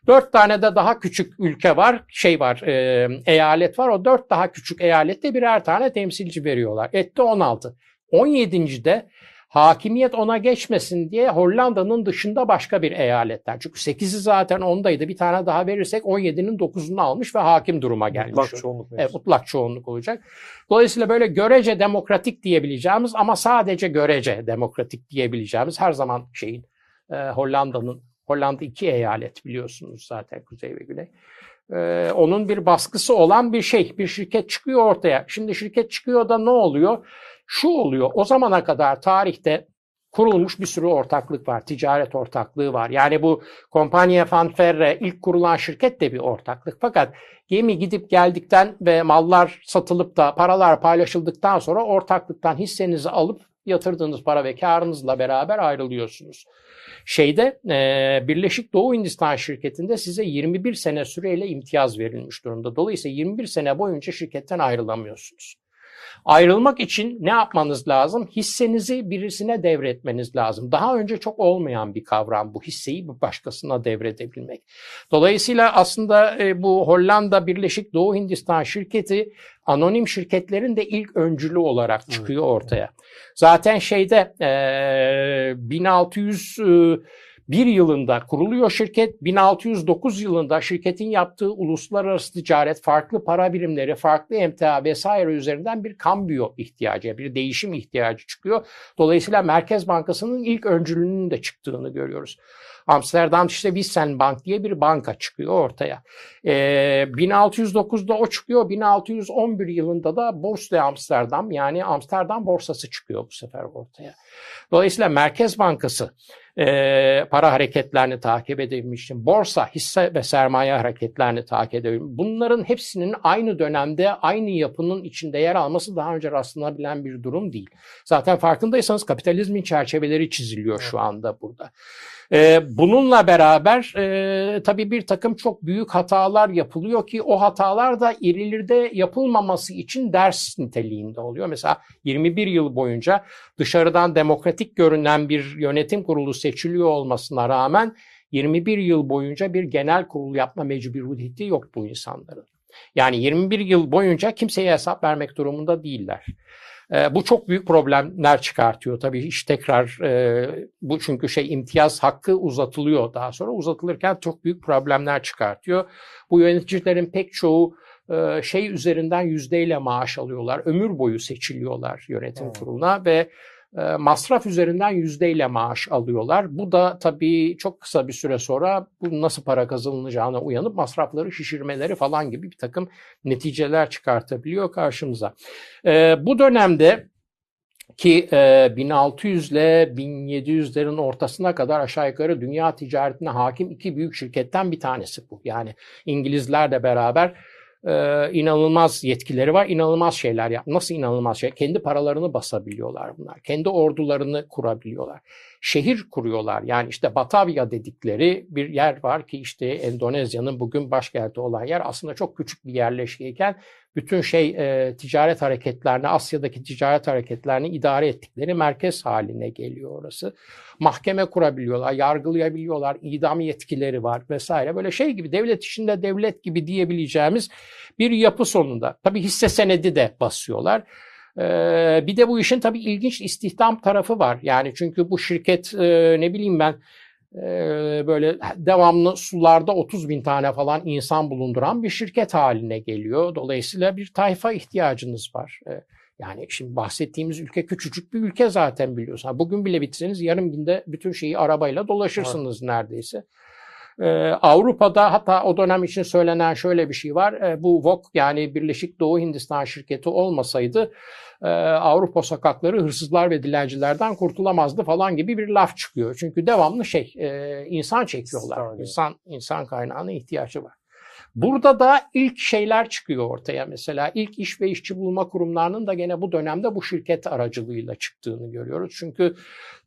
4 tane de daha küçük ülke var, şey var, e, eyalet var. O 4 daha küçük eyalette birer tane temsilci veriyorlar. Etti 16. 17. de hakimiyet ona geçmesin diye Hollanda'nın dışında başka bir eyaletten. Çünkü 8'i zaten ondaydı. Bir tane daha verirsek 17'nin 9'unu almış ve hakim duruma gelmiş. Mutlak çoğunluk. Evet, mutlak çoğunluk olacak. Dolayısıyla böyle görece demokratik diyebileceğimiz ama sadece görece demokratik diyebileceğimiz her zaman şeyin e, Hollanda'nın Hollanda iki eyalet biliyorsunuz zaten Kuzey ve Güney. Ee, onun bir baskısı olan bir şey, bir şirket çıkıyor ortaya. Şimdi şirket çıkıyor da ne oluyor? Şu oluyor, o zamana kadar tarihte kurulmuş bir sürü ortaklık var. Ticaret ortaklığı var. Yani bu Compagnia Fanferre ilk kurulan şirket de bir ortaklık. Fakat gemi gidip geldikten ve mallar satılıp da paralar paylaşıldıktan sonra ortaklıktan hissenizi alıp yatırdığınız para ve karınızla beraber ayrılıyorsunuz. Şeyde e, Birleşik Doğu Hindistan şirketinde size 21 sene süreyle imtiyaz verilmiş durumda. Dolayısıyla 21 sene boyunca şirketten ayrılamıyorsunuz. Ayrılmak için ne yapmanız lazım? Hissenizi birisine devretmeniz lazım. Daha önce çok olmayan bir kavram bu hisseyi bir başkasına devredebilmek. Dolayısıyla aslında e, bu Hollanda Birleşik Doğu Hindistan şirketi anonim şirketlerin de ilk öncülü olarak çıkıyor ortaya. Zaten şeyde 1600 1 yılında kuruluyor şirket. 1609 yılında şirketin yaptığı uluslararası ticaret, farklı para birimleri, farklı emtia vesaire üzerinden bir kambiyo ihtiyacı, bir değişim ihtiyacı çıkıyor. Dolayısıyla Merkez Bankası'nın ilk öncülüğünün de çıktığını görüyoruz. Amsterdam işte Wissen Bank diye bir banka çıkıyor ortaya. E, ee, 1609'da o çıkıyor. 1611 yılında da Borsa Amsterdam yani Amsterdam borsası çıkıyor bu sefer ortaya. Dolayısıyla Merkez Bankası e, para hareketlerini takip edebilmiştim. Borsa, hisse ve sermaye hareketlerini takip edebilmiştim. Bunların hepsinin aynı dönemde aynı yapının içinde yer alması daha önce rastlanabilen bir durum değil. Zaten farkındaysanız kapitalizmin çerçeveleri çiziliyor şu anda burada. Ee, bununla beraber e, tabii bir takım çok büyük hatalar yapılıyor ki o hatalar da irilerde yapılmaması için ders niteliğinde oluyor. Mesela 21 yıl boyunca dışarıdan demokratik görünen bir yönetim kurulu seçiliyor olmasına rağmen 21 yıl boyunca bir genel kurul yapma mecburiyeti yok bu insanların. Yani 21 yıl boyunca kimseye hesap vermek durumunda değiller. E, bu çok büyük problemler çıkartıyor tabii iş tekrar e, bu çünkü şey imtiyaz hakkı uzatılıyor daha sonra uzatılırken çok büyük problemler çıkartıyor. Bu yöneticilerin pek çoğu e, şey üzerinden yüzdeyle maaş alıyorlar. Ömür boyu seçiliyorlar yönetim kuruluna ve masraf üzerinden yüzdeyle maaş alıyorlar. Bu da tabii çok kısa bir süre sonra bu nasıl para kazanılacağına uyanıp masrafları şişirmeleri falan gibi bir takım neticeler çıkartabiliyor karşımıza. Bu dönemde ki e, 1600 ile 1700'lerin ortasına kadar aşağı yukarı dünya ticaretine hakim iki büyük şirketten bir tanesi bu. Yani İngilizlerle beraber e, inanılmaz yetkileri var. inanılmaz şeyler yap. Nasıl inanılmaz şey? Kendi paralarını basabiliyorlar bunlar. Kendi ordularını kurabiliyorlar. şehir kuruyorlar. Yani işte Batavia dedikleri bir yer var ki işte Endonezya'nın bugün başkenti olan yer aslında çok küçük bir yerleşkeyken bütün şey e, ticaret hareketlerini, Asya'daki ticaret hareketlerini idare ettikleri merkez haline geliyor orası. Mahkeme kurabiliyorlar, yargılayabiliyorlar, idam yetkileri var vesaire. Böyle şey gibi devlet içinde devlet gibi diyebileceğimiz bir yapı sonunda. Tabii hisse senedi de basıyorlar. Ee, bir de bu işin tabii ilginç istihdam tarafı var. Yani çünkü bu şirket e, ne bileyim ben e, böyle devamlı sularda 30 bin tane falan insan bulunduran bir şirket haline geliyor. Dolayısıyla bir tayfa ihtiyacınız var. E, yani şimdi bahsettiğimiz ülke küçücük bir ülke zaten biliyorsun. Bugün bile bitseniz yarım günde bütün şeyi arabayla dolaşırsınız evet. neredeyse. Ee, Avrupa'da hatta o dönem için söylenen şöyle bir şey var. Ee, bu VOK yani Birleşik Doğu Hindistan şirketi olmasaydı e, Avrupa sokakları hırsızlar ve dilencilerden kurtulamazdı falan gibi bir laf çıkıyor. Çünkü devamlı şey e, insan çekiyorlar. İnsan, insan kaynağına ihtiyacı var. Burada da ilk şeyler çıkıyor ortaya mesela. ilk iş ve işçi bulma kurumlarının da gene bu dönemde bu şirket aracılığıyla çıktığını görüyoruz. Çünkü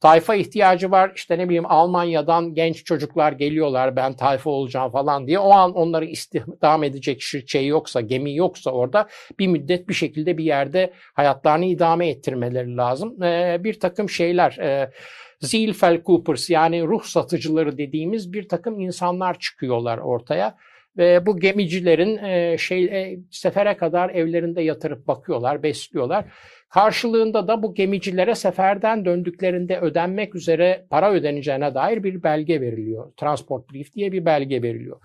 tayfa ihtiyacı var. İşte ne bileyim Almanya'dan genç çocuklar geliyorlar ben tayfa olacağım falan diye. O an onları istihdam edecek şey yoksa, gemi yoksa orada bir müddet bir şekilde bir yerde hayatlarını idame ettirmeleri lazım. Ee, bir takım şeyler... E, Zielfeld yani ruh satıcıları dediğimiz bir takım insanlar çıkıyorlar ortaya. Ve bu gemicilerin e, şey e, sefere kadar evlerinde yatırıp bakıyorlar, besliyorlar. Karşılığında da bu gemicilere seferden döndüklerinde ödenmek üzere para ödeneceğine dair bir belge veriliyor. Transport brief diye bir belge veriliyor.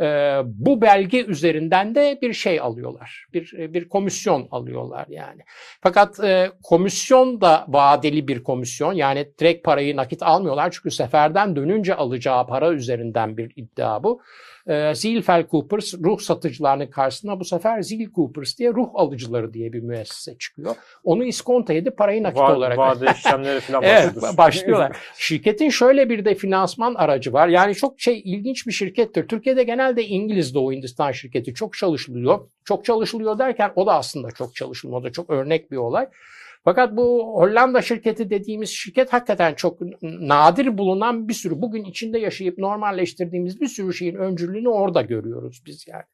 Ee, bu belge üzerinden de bir şey alıyorlar. Bir bir komisyon alıyorlar yani. Fakat e, komisyon da vadeli bir komisyon. Yani direkt parayı nakit almıyorlar. Çünkü seferden dönünce alacağı para üzerinden bir iddia bu e, Zielfeld Coopers ruh satıcılarının karşısına bu sefer Ziel Coopers diye ruh alıcıları diye bir müessese çıkıyor. Onu iskonto edip parayı nakit Va- olarak. Vade işlemleri falan evet, başlıyorlar. Şirketin şöyle bir de finansman aracı var. Yani çok şey ilginç bir şirkettir. Türkiye'de genelde İngiliz Doğu Hindistan şirketi çok çalışılıyor. Çok çalışılıyor derken o da aslında çok çalışılıyor. O da çok örnek bir olay. Fakat bu Hollanda şirketi dediğimiz şirket hakikaten çok nadir bulunan bir sürü bugün içinde yaşayıp normalleştirdiğimiz bir sürü şeyin öncülüğünü orada görüyoruz biz yani.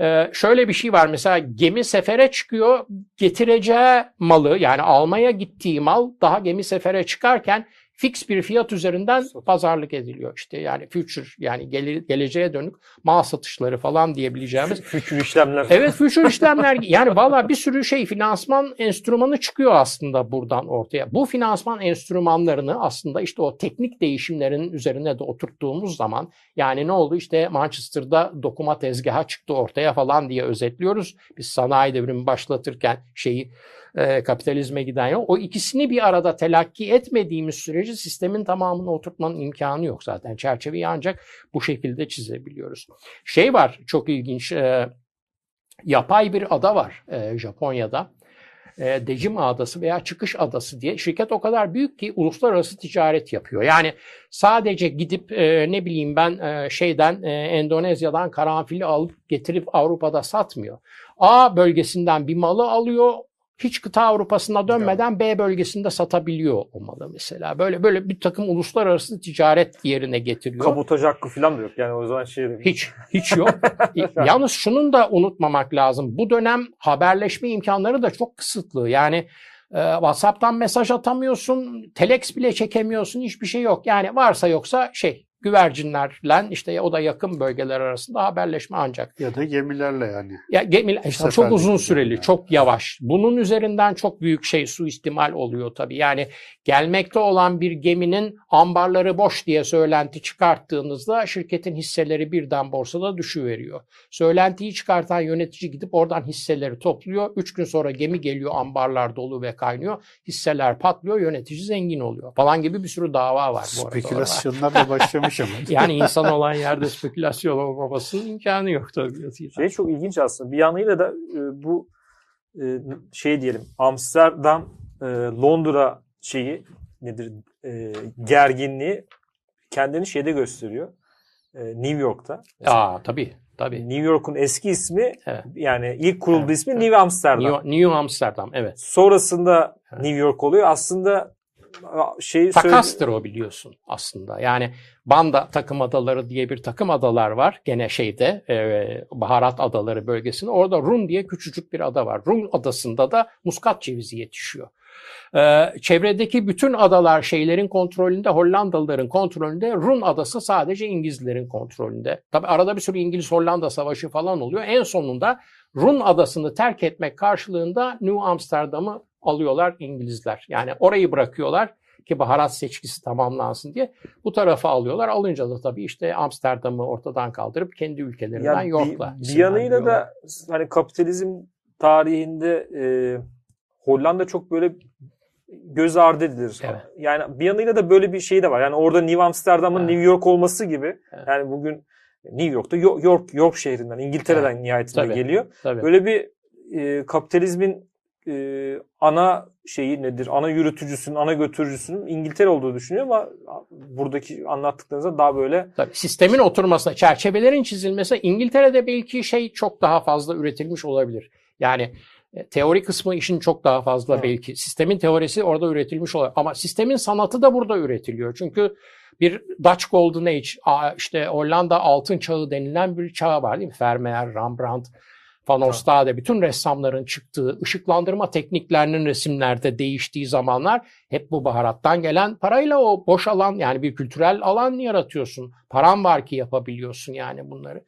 Ee, şöyle bir şey var mesela gemi sefere çıkıyor getireceği malı yani almaya gittiği mal daha gemi sefere çıkarken fix bir fiyat üzerinden pazarlık ediliyor. İşte yani future yani gele, geleceğe dönük mal satışları falan diyebileceğimiz. Future işlemler. Evet future işlemler. Yani valla bir sürü şey finansman enstrümanı çıkıyor aslında buradan ortaya. Bu finansman enstrümanlarını aslında işte o teknik değişimlerin üzerine de oturttuğumuz zaman yani ne oldu işte Manchester'da dokuma tezgahı çıktı ortaya falan diye özetliyoruz. Biz sanayi devrimi başlatırken şeyi e, kapitalizme giden yol. O ikisini bir arada telakki etmediğimiz sürece sistemin tamamını oturtmanın imkanı yok zaten. Çerçeveyi ancak bu şekilde çizebiliyoruz. Şey var çok ilginç. E, yapay bir ada var e, Japonya'da. E, Dejima Adası veya Çıkış Adası diye şirket o kadar büyük ki uluslararası ticaret yapıyor. Yani sadece gidip e, ne bileyim ben e, şeyden e, Endonezya'dan karanfili alıp getirip Avrupa'da satmıyor. A bölgesinden bir malı alıyor, hiç kıta Avrupa'sına dönmeden B bölgesinde satabiliyor o malı mesela. Böyle böyle bir takım uluslararası ticaret yerine getiriyor. Kabotaj hakkı falan da yok. Yani o zaman şey Hiç, hiç yok. Yalnız şunun da unutmamak lazım. Bu dönem haberleşme imkanları da çok kısıtlı. Yani e, WhatsApp'tan mesaj atamıyorsun, telex bile çekemiyorsun, hiçbir şey yok. Yani varsa yoksa şey güvercinlerle işte o da yakın bölgeler arasında haberleşme ancak. Ya da gemilerle yani. Ya gemiler işte çok uzun süreli, yani. çok yavaş. Bunun üzerinden çok büyük şey suistimal oluyor tabii. Yani gelmekte olan bir geminin ambarları boş diye söylenti çıkarttığınızda şirketin hisseleri birden borsada düşüveriyor. Söylentiyi çıkartan yönetici gidip oradan hisseleri topluyor. Üç gün sonra gemi geliyor ambarlar dolu ve kaynıyor. Hisseler patlıyor yönetici zengin oluyor falan gibi bir sürü dava var. Bu Spekülasyonlar da başlamış ama. yani insan olan yerde spekülasyon olmamasının imkanı yok tabii. Şey çok ilginç aslında. Bir yanıyla da e, bu e, şey diyelim Amsterdam, e, Londra şeyi nedir e, gerginliği kendini şeyde gösteriyor. E, New York'ta. Mesela, Aa tabii. Tabii. New York'un eski ismi evet. yani ilk kurulduğu evet. ismi New Amsterdam. New, New Amsterdam evet. Sonrasında evet. New York oluyor. Aslında şey Takastır o biliyorsun aslında. Yani Banda takım adaları diye bir takım adalar var. Gene şeyde e, baharat adaları bölgesinde. Orada Run diye küçücük bir ada var. Run adasında da muskat cevizi yetişiyor. Ee, çevredeki bütün adalar şeylerin kontrolünde, Hollandalıların kontrolünde. Run adası sadece İngilizlerin kontrolünde. Tabi arada bir sürü İngiliz-Hollanda savaşı falan oluyor. En sonunda Run adasını terk etmek karşılığında New Amsterdam'ı alıyorlar İngilizler. Yani orayı bırakıyorlar ki baharat seçkisi tamamlansın diye bu tarafa alıyorlar. Alınca da tabii işte Amsterdam'ı ortadan kaldırıp kendi ülkelerinden yani York'la. Bir, bir yanıyla da hani kapitalizm tarihinde e, Hollanda çok böyle göz ardı edilir. Evet. Yani bir yanıyla da böyle bir şey de var. Yani orada New Amsterdam'ın evet. New York olması gibi. Evet. Yani bugün New York'ta York York şehrinden İngiltere'den evet. nihayetinde Tabii. geliyor. Tabii. Böyle bir e, kapitalizmin e, ana şeyi nedir? Ana yürütücüsünün, ana götürücüsünün İngiltere olduğu düşünüyor ama buradaki anlattıklarınızda daha böyle... Tabii, sistemin oturmasına, çerçevelerin çizilmesi İngiltere'de belki şey çok daha fazla üretilmiş olabilir. Yani e, teori kısmı işin çok daha fazla evet. belki. Sistemin teorisi orada üretilmiş oluyor. Ama sistemin sanatı da burada üretiliyor. Çünkü bir Dutch Golden Age, işte Hollanda altın çağı denilen bir çağ var değil mi? Vermeer, Rembrandt, Van Ostade bütün ressamların çıktığı ışıklandırma tekniklerinin resimlerde değiştiği zamanlar hep bu baharattan gelen parayla o boş alan yani bir kültürel alan yaratıyorsun. Paran var ki yapabiliyorsun yani bunları.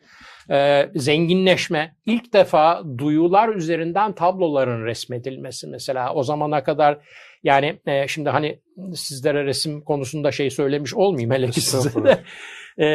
Ee, zenginleşme ilk defa duyular üzerinden tabloların resmedilmesi mesela o zamana kadar yani e, şimdi hani sizlere resim konusunda şey söylemiş olmayayım hele ki size de. E,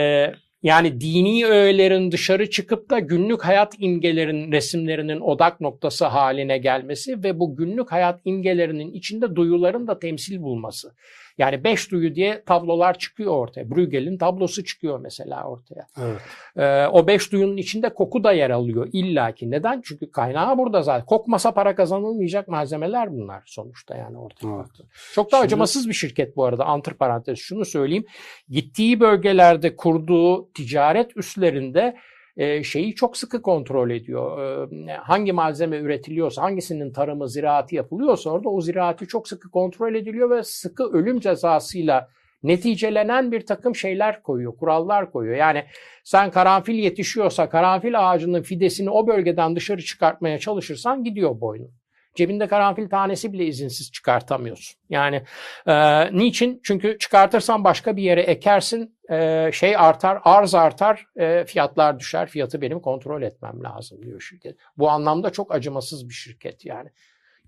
yani dini öğelerin dışarı çıkıp da günlük hayat imgelerin resimlerinin odak noktası haline gelmesi ve bu günlük hayat imgelerinin içinde duyuların da temsil bulması. Yani beş duyu diye tablolar çıkıyor ortaya. Bruegel'in tablosu çıkıyor mesela ortaya. Evet. Ee, o beş duyunun içinde koku da yer alıyor illaki. Neden? Çünkü kaynağı burada zaten. Kokmasa para kazanılmayacak malzemeler bunlar sonuçta yani ortaya evet. Çok da Şimdi... acımasız bir şirket bu arada. Antır parantez şunu söyleyeyim. Gittiği bölgelerde kurduğu ticaret üslerinde e, şeyi çok sıkı kontrol ediyor. E, hangi malzeme üretiliyorsa, hangisinin tarımı, ziraatı yapılıyorsa orada o ziraatı çok sıkı kontrol ediliyor ve sıkı ölüm cezasıyla neticelenen bir takım şeyler koyuyor, kurallar koyuyor. Yani sen karanfil yetişiyorsa karanfil ağacının fidesini o bölgeden dışarı çıkartmaya çalışırsan gidiyor boynun. Cebinde karanfil tanesi bile izinsiz çıkartamıyorsun. Yani e, niçin? Çünkü çıkartırsan başka bir yere ekersin, e, şey artar, arz artar, e, fiyatlar düşer. Fiyatı benim kontrol etmem lazım diyor şirket. Bu anlamda çok acımasız bir şirket yani.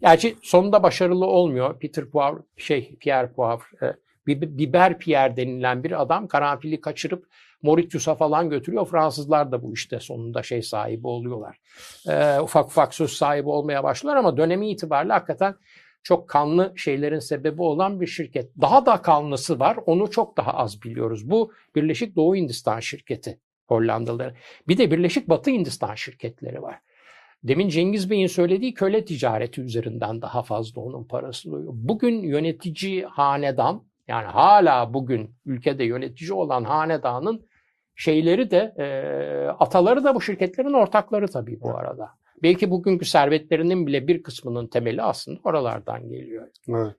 Gerçi sonunda başarılı olmuyor. Peter Poivre, şey Pierre Poivre, e, Biber Pierre denilen bir adam karanfili kaçırıp Mauritius'a falan götürüyor. Fransızlar da bu işte sonunda şey sahibi oluyorlar. E, ufak ufak söz sahibi olmaya başlıyorlar ama dönemi itibariyle hakikaten çok kanlı şeylerin sebebi olan bir şirket. Daha da kanlısı var. Onu çok daha az biliyoruz. Bu Birleşik Doğu Hindistan şirketi Hollandalıları. Bir de Birleşik Batı Hindistan şirketleri var. Demin Cengiz Bey'in söylediği köle ticareti üzerinden daha fazla onun parası oluyor. Bugün yönetici hanedan yani hala bugün ülkede yönetici olan hanedanın şeyleri de e, ataları da bu şirketlerin ortakları tabii bu arada. Belki bugünkü servetlerinin bile bir kısmının temeli aslında oralardan geliyor. Evet.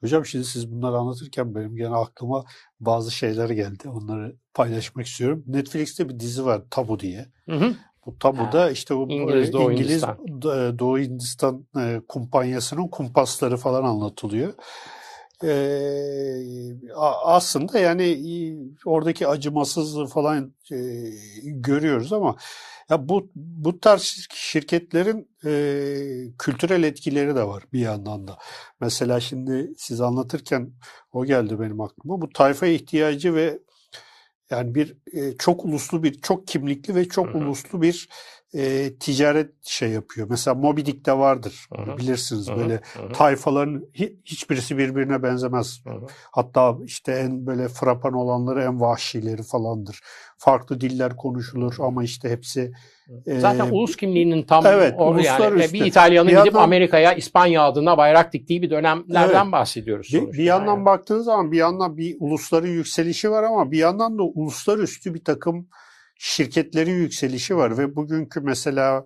Hocam şimdi siz bunları anlatırken benim gene aklıma bazı şeyler geldi. Onları paylaşmak istiyorum. Netflix'te bir dizi var Tabu diye. Hı hı. Bu tabuda ha, işte bu İngiliz, Doğu İngiliz Hindistan, Doğu Hindistan e, kumpanyasının kumpasları falan anlatılıyor e, aslında yani oradaki acımasızlığı falan e, görüyoruz ama ya bu bu tarz şirketlerin e, kültürel etkileri de var bir yandan da. Mesela şimdi siz anlatırken o geldi benim aklıma. Bu tayfa ihtiyacı ve yani bir e, çok uluslu bir, çok kimlikli ve çok Hı-hı. uluslu bir e, ticaret şey yapıyor. Mesela Moby Dick'te vardır. Hı-hı. Bilirsiniz Hı-hı. böyle Hı-hı. tayfaların hiçbirisi birbirine benzemez. Hı-hı. Hatta işte en böyle frapan olanları en vahşileri falandır. Farklı diller konuşulur ama işte hepsi Zaten ee, ulus kimliğinin tam evet, o, yani üstü. bir İtalyanın gidip yandan, Amerika'ya İspanya adına bayrak diktiği bir dönemlerden evet, bahsediyoruz. Bir, bir yandan yani. baktığınız zaman bir yandan bir ulusların yükselişi var ama bir yandan da uluslararası bir takım şirketlerin yükselişi var ve bugünkü mesela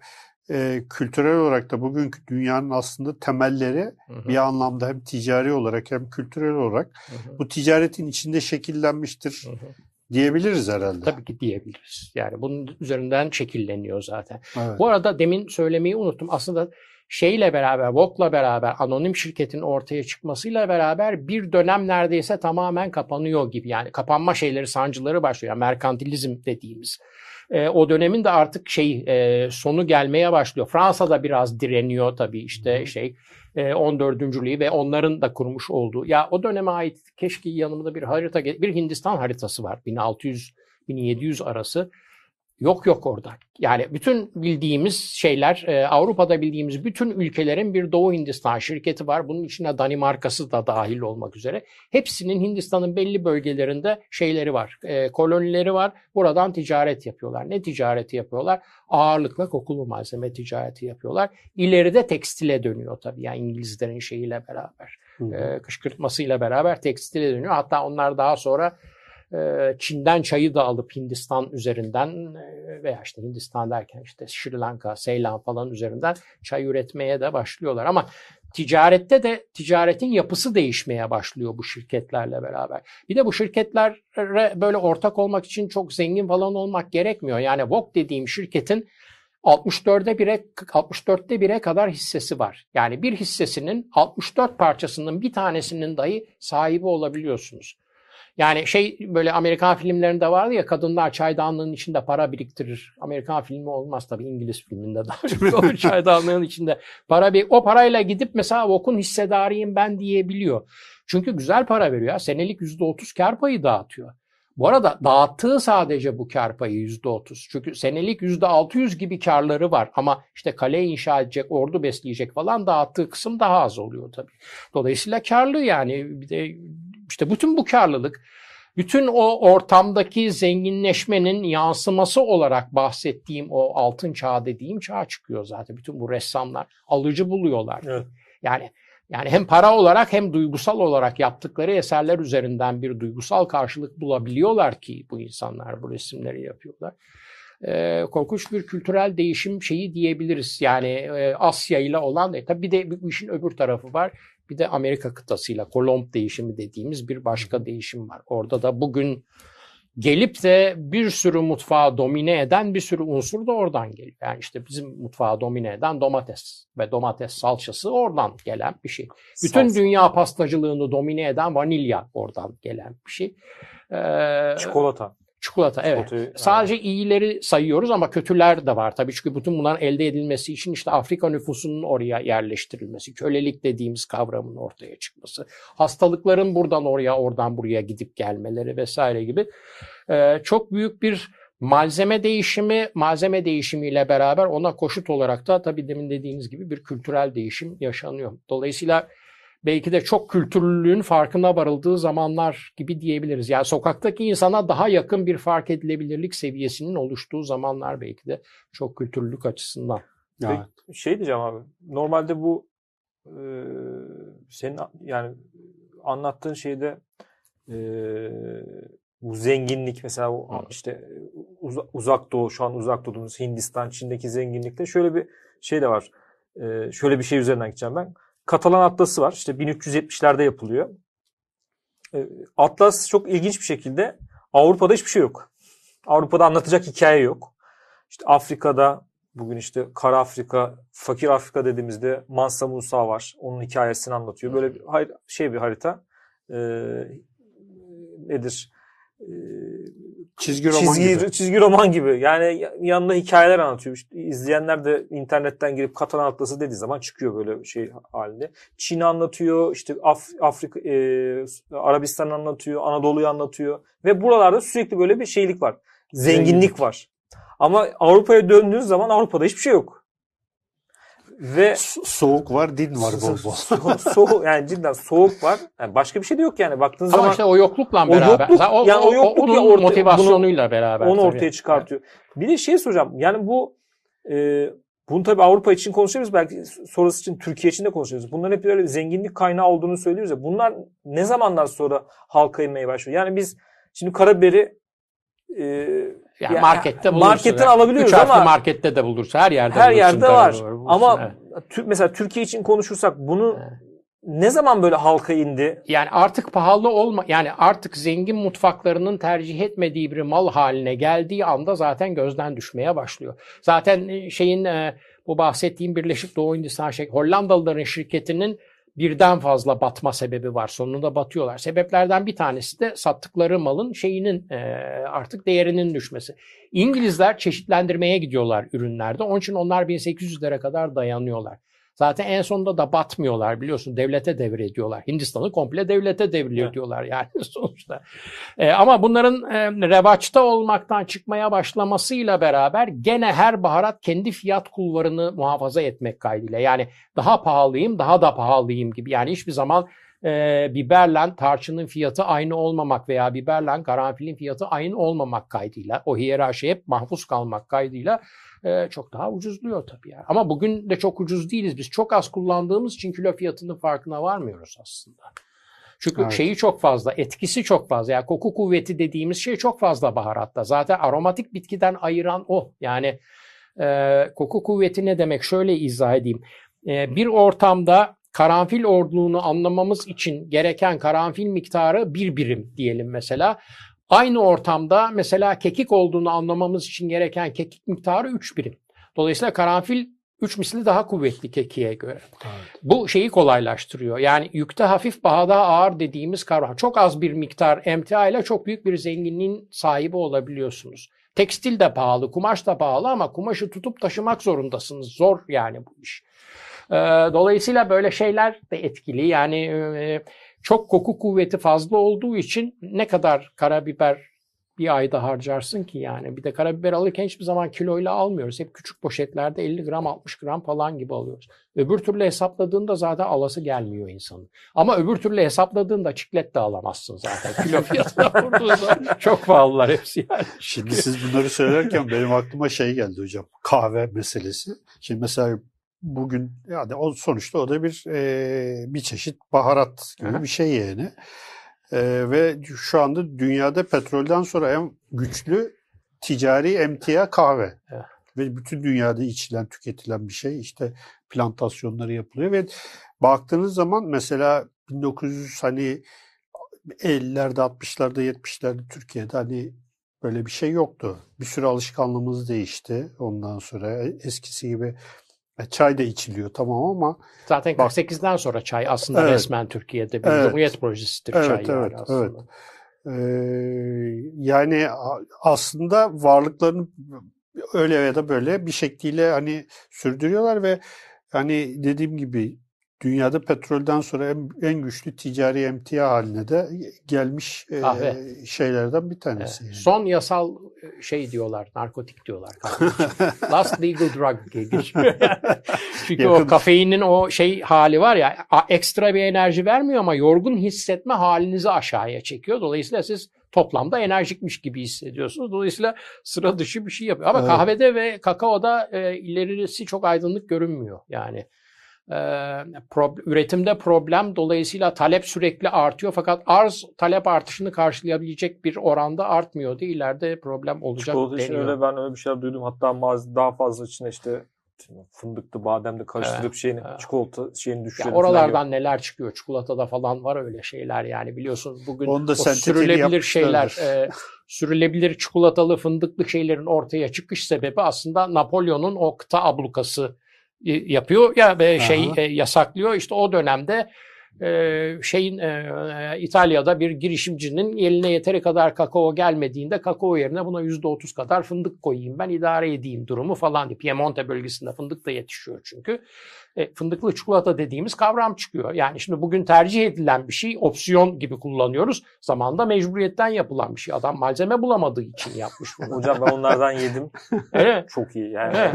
e, kültürel olarak da bugünkü dünyanın aslında temelleri Hı hı. bir anlamda hem ticari olarak hem kültürel olarak Hı hı. bu ticaretin içinde şekillenmiştir Hı hı. diyebiliriz herhalde. Tabii ki diyebiliriz. Yani bunun üzerinden şekilleniyor zaten. Evet. Bu arada demin söylemeyi unuttum. Aslında şeyle beraber, Vogue'la beraber, anonim şirketin ortaya çıkmasıyla beraber bir dönem neredeyse tamamen kapanıyor gibi. Yani kapanma şeyleri, sancıları başlıyor. Yani merkantilizm dediğimiz. E, o dönemin de artık şey e, sonu gelmeye başlıyor. Fransa'da biraz direniyor tabii işte şey e, 14. Louis ve onların da kurmuş olduğu. Ya o döneme ait keşke yanımda bir harita, bir Hindistan haritası var 1600-1700 arası. Yok yok orada. Yani bütün bildiğimiz şeyler, e, Avrupa'da bildiğimiz bütün ülkelerin bir Doğu Hindistan şirketi var. Bunun içine Danimarkası da dahil olmak üzere. Hepsinin Hindistan'ın belli bölgelerinde şeyleri var, e, kolonileri var. Buradan ticaret yapıyorlar. Ne ticareti yapıyorlar? Ağırlıkla kokulu malzeme ticareti yapıyorlar. İleride tekstile dönüyor tabii. Yani İngilizlerin şeyiyle beraber, e, kışkırtmasıyla beraber tekstile dönüyor. Hatta onlar daha sonra Çin'den çayı da alıp Hindistan üzerinden e, veya işte Hindistan derken işte Sri Lanka, Seylan falan üzerinden çay üretmeye de başlıyorlar. Ama ticarette de ticaretin yapısı değişmeye başlıyor bu şirketlerle beraber. Bir de bu şirketlere böyle ortak olmak için çok zengin falan olmak gerekmiyor. Yani Vogue dediğim şirketin 64'e 1'e 64'te 1'e kadar hissesi var. Yani bir hissesinin 64 parçasının bir tanesinin dahi sahibi olabiliyorsunuz. Yani şey böyle Amerikan filmlerinde vardı ya kadınlar çaydanlığın içinde para biriktirir. Amerikan filmi olmaz tabii İngiliz filminde daha çok olur çaydanlığın içinde para bir o parayla gidip mesela Vogue'un hissedarıyım ben diyebiliyor. Çünkü güzel para veriyor. Senelik %30 kar payı dağıtıyor. Bu arada dağıttığı sadece bu kar payı %30. Çünkü senelik %600 gibi karları var ama işte kale inşa edecek, ordu besleyecek falan dağıttığı kısım daha az oluyor tabii. Dolayısıyla karlı yani bir de işte bütün bu karlılık bütün o ortamdaki zenginleşmenin yansıması olarak bahsettiğim o altın çağ dediğim çağ çıkıyor zaten. Bütün bu ressamlar alıcı buluyorlar. Evet. Yani yani hem para olarak hem duygusal olarak yaptıkları eserler üzerinden bir duygusal karşılık bulabiliyorlar ki bu insanlar bu resimleri yapıyorlar. Ee, korkunç bir kültürel değişim şeyi diyebiliriz. Yani e, Asya ile olan e, tabii bir de bu işin öbür tarafı var. Bir de Amerika kıtasıyla Kolomb değişimi dediğimiz bir başka değişim var. Orada da bugün gelip de bir sürü mutfağı domine eden bir sürü unsur da oradan geliyor. Yani işte bizim mutfağı domine eden domates ve domates salçası oradan gelen bir şey. Bütün Salsa. dünya pastacılığını domine eden vanilya oradan gelen bir şey. Ee, Çikolata. Çikolata evet. Çikolatayı- Sadece iyileri sayıyoruz ama kötüler de var tabii. Çünkü bütün bunların elde edilmesi için işte Afrika nüfusunun oraya yerleştirilmesi, kölelik dediğimiz kavramın ortaya çıkması, hastalıkların buradan oraya, oradan buraya gidip gelmeleri vesaire gibi Ee, çok büyük bir malzeme değişimi, malzeme değişimiyle beraber ona koşut olarak da tabii demin dediğiniz gibi bir kültürel değişim yaşanıyor. Dolayısıyla belki de çok kültürlülüğün farkına varıldığı zamanlar gibi diyebiliriz. Yani sokaktaki insana daha yakın bir fark edilebilirlik seviyesinin oluştuğu zamanlar belki de çok kültürlülük açısından. Evet. Şey diyeceğim abi. Normalde bu e, senin yani anlattığın şeyde e, bu zenginlik mesela o Hı. işte uza- uzak doğu şu an uzak doğduğumuz Hindistan, Çin'deki zenginlikte şöyle bir şey de var. E, şöyle bir şey üzerinden gideceğim ben. Katalan Atlası var. İşte 1370'lerde yapılıyor. E, Atlas çok ilginç bir şekilde Avrupa'da hiçbir şey yok. Avrupa'da anlatacak hikaye yok. İşte Afrika'da bugün işte Kara Afrika, Fakir Afrika dediğimizde Mansa Musa var. Onun hikayesini anlatıyor. Böyle bir şey bir harita. Ee, nedir? Ee, Çizgi roman çizgi, gibi. çizgi roman gibi. Yani ya- yanında hikayeler anlatıyor. İşte izleyenler de internetten girip Katalan Atlası dediği zaman çıkıyor böyle şey halinde. Çin anlatıyor, işte Af- Afrika, e, Arabistan anlatıyor, Anadolu'yu anlatıyor. Ve buralarda sürekli böyle bir şeylik var. Zenginlik, Zenginlik. var. Ama Avrupa'ya döndüğünüz zaman Avrupa'da hiçbir şey yok. Ve So- soğuk var, din var bol bol. so- soğuk yani cidden soğuk var. Yani başka bir şey de yok yani baktığınız Ama zaman işte o yoklukla o beraber. yokluk- o, yani o o, yokluk onun ya ortaya- motivasyonuyla beraber. onu tabii. ortaya çıkartıyor. Bir de şey soracağım. Yani bu e, bunu tabii Avrupa için konuşuyoruz. Belki sonrası için Türkiye için de konuşuyoruz. Bunların hep böyle zenginlik kaynağı olduğunu söylüyoruz ya. Bunlar ne zamandan sonra halka inmeye başlıyor? Yani biz şimdi karabiberi e, Yani Ya, markette bulursun. marketten alabiliyoruz ama- markette de bulursun. Her yerde Her bulursun. yerde var. Bulursun, Ama evet. Tür- mesela Türkiye için konuşursak bunu Evet. ne zaman böyle halka indi? Yani artık pahalı olma yani artık zengin mutfaklarının tercih etmediği bir mal haline geldiği anda zaten gözden düşmeye başlıyor. Zaten e, şeyin e, bu bahsettiğim Birleşik Doğu Hindistan şey Hollandalıların şirketinin birden fazla batma sebebi var. Sonunda batıyorlar. Sebeplerden bir tanesi de sattıkları malın şeyinin e, artık değerinin düşmesi. İngilizler çeşitlendirmeye gidiyorlar ürünlerde. Onun için onlar 1800'lere kadar dayanıyorlar. Zaten en sonunda da batmıyorlar biliyorsun devlete devrediyorlar. Hindistan'ı komple devlete devriliyor Evet. diyorlar yani sonuçta. E, ama bunların e, revaçta olmaktan çıkmaya başlamasıyla beraber gene her baharat kendi fiyat kulvarını muhafaza etmek kaydıyla. Yani daha pahalıyım daha da pahalıyım gibi. Yani hiçbir zaman e, biberle tarçının fiyatı aynı olmamak veya biberle karanfilin fiyatı aynı olmamak kaydıyla o hiyerarşi hep mahfuz kalmak kaydıyla e, çok daha ucuzluyor tabii yani. Ama bugün de çok ucuz değiliz. Biz çok az kullandığımız için kilo fiyatının farkına varmıyoruz aslında. Çünkü Evet. şeyi çok fazla, etkisi çok fazla. Yani koku kuvveti dediğimiz şey çok fazla baharatta. Zaten aromatik bitkiden ayıran o. Yani e, koku kuvveti ne demek? Şöyle izah edeyim. E, bir ortamda karanfil olduğunu anlamamız için gereken karanfil miktarı bir birim diyelim mesela. Aynı ortamda mesela kekik olduğunu anlamamız için gereken kekik miktarı 3 birim. Dolayısıyla karanfil 3 misli daha kuvvetli kekiğe göre. Bu şeyi kolaylaştırıyor. Yani yükte hafif bahada ağır dediğimiz kavram. Çok az bir miktar emtia ile çok büyük bir zenginliğin sahibi olabiliyorsunuz. Tekstil de pahalı, kumaş da pahalı ama kumaşı tutup taşımak zorundasınız. Zor yani bu iş. Ee, Dolayısıyla böyle şeyler de etkili. Yani e, çok koku kuvveti fazla olduğu için ne kadar karabiber bir ayda harcarsın ki yani. Bir de karabiber alırken hiçbir zaman kiloyla almıyoruz. Hep küçük poşetlerde 50 gram 60 gram falan gibi alıyoruz. Öbür türlü hesapladığında zaten alası gelmiyor insanın. Ama öbür türlü hesapladığında çiklet de alamazsın zaten. Kilo fiyatına vurduğunda çok pahalılar hepsi yani. Şimdi siz bunları söylerken benim aklıma şey geldi hocam. Kahve meselesi. Şimdi mesela bugün yani o sonuçta o da bir e, bir çeşit baharat gibi bir şey yani. E, ve şu anda dünyada petrolden sonra en güçlü ticari emtia kahve. Evet. Ve bütün dünyada içilen, tüketilen bir şey. İşte plantasyonları yapılıyor ve baktığınız zaman mesela 1900 hani 50'lerde, 60'larda, 70'lerde Türkiye'de hani böyle bir şey yoktu. Bir sürü alışkanlığımız değişti ondan sonra. Eskisi gibi e, çay da içiliyor tamam ama Zaten Bak- 48'den sonra çay aslında Evet. resmen Türkiye'de bir Evet. cumhuriyet projesidir Evet, çay evet, yani aslında. evet. Ee, yani aslında varlıklarını öyle ya da böyle bir şekliyle hani sürdürüyorlar ve hani dediğim gibi dünyada petrolden sonra en, en güçlü ticari emtia haline de gelmiş e, şeylerden bir Evet. tanesi. yani. Son yasal e, şey diyorlar, narkotik diyorlar. Last legal drug diye geçiyor. Çünkü Yakın- o kafeinin o şey hali var ya ekstra bir enerji vermiyor ama yorgun hissetme halinizi aşağıya çekiyor. Dolayısıyla siz toplamda enerjikmiş gibi hissediyorsunuz. Dolayısıyla sıra dışı bir şey yapıyor. Ama Evet. kahvede ve kakaoda e, ilerisi çok aydınlık görünmüyor. Yani e, prob- üretimde problem dolayısıyla talep sürekli artıyor fakat arz talep artışını karşılayabilecek bir oranda artmıyordu. İleride problem olacak Çikolata için deniyor. öyle ben öyle bir şeyler duydum. Hatta daha fazla içine işte fındıklı, bademli karıştırıp Evet, şeyini evet. çikolata şeyini Ya düşürelim. falan oralardan neler çıkıyor? Çikolatada falan var öyle şeyler yani biliyorsun bugün Onu da o sürülebilir şeyler, e, sürülebilir çikolatalı fındıklı şeylerin ortaya çıkış sebebi aslında Napolyon'un o kıta ablukası yapıyor ya şey e, yasaklıyor. İşte o dönemde e, şeyin e, İtalya'da bir girişimcinin eline yeteri kadar kakao gelmediğinde kakao yerine buna %30 kadar fındık koyayım ben idare edeyim durumu falan diye. Piemonte bölgesinde fındık da yetişiyor çünkü. E, fındıklı çikolata dediğimiz kavram çıkıyor. Yani şimdi bugün tercih edilen bir şey opsiyon gibi kullanıyoruz. Zamanında mecburiyetten yapılan bir şey. Adam malzeme bulamadığı için yapmış bunu. Hocam ben onlardan yedim. Öyle? Çok iyi yani.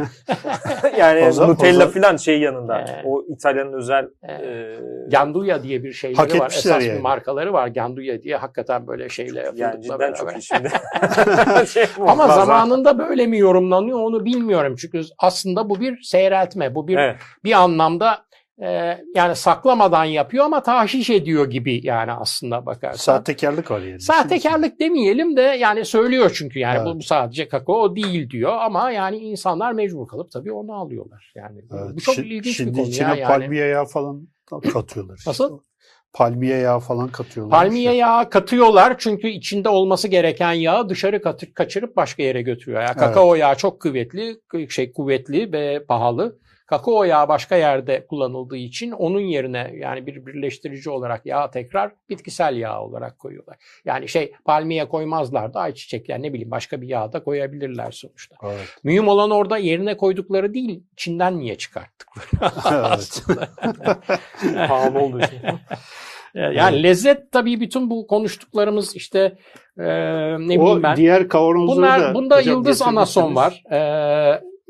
Yani zaman- Nutella o zaman- falan şey yanında. Evet. O İtalya'nın özel Evet. e, Ganduya diye bir şeyleri Hak var. Esas bir yani. markaları var. Ganduya diye hakikaten böyle şeyle yani cidden beraber. çok iyi şimdi. şey, Ama muazzam. zamanında böyle mi yorumlanıyor onu bilmiyorum. Çünkü aslında bu bir seyreltme. Bu bir Evet. bir anlamda e, yani saklamadan yapıyor ama tahşiş ediyor gibi yani aslında bakarsan. Sahtekarlık var yani. Sahtekarlık demeyelim de yani söylüyor çünkü yani Evet. bu sadece kakao değil diyor ama yani insanlar mecbur kalıp tabii onu alıyorlar. Yani bu- Evet, bu çok şi- ilginç Şimdi bir konu içine ya yani. palmiye yağı falan katıyorlar. işte. Nasıl? Palmiye yağı falan katıyorlar. Palmiye yağı katıyorlar çünkü içinde olması gereken yağı dışarı katı- kaçırıp başka yere götürüyor. Yani kakao yağı çok kuvvetli, şey kuvvetli ve pahalı. Kakao yağı başka yerde kullanıldığı için onun yerine yani bir birleştirici olarak yağı tekrar bitkisel yağ olarak koyuyorlar. Yani şey palmiye koymazlar da ayçiçek yani ne bileyim başka bir yağ da koyabilirler sonuçta. Evet. Mühim olan orada yerine koydukları değil, Çin'den niye çıkarttıkları Evet. aslında. Pahalı olduğu için. Yani lezzet tabii bütün bu konuştuklarımız işte e, ne o bileyim ben. diğer kavanozları Bunlar, da bunda hocam yıldız anason var. E,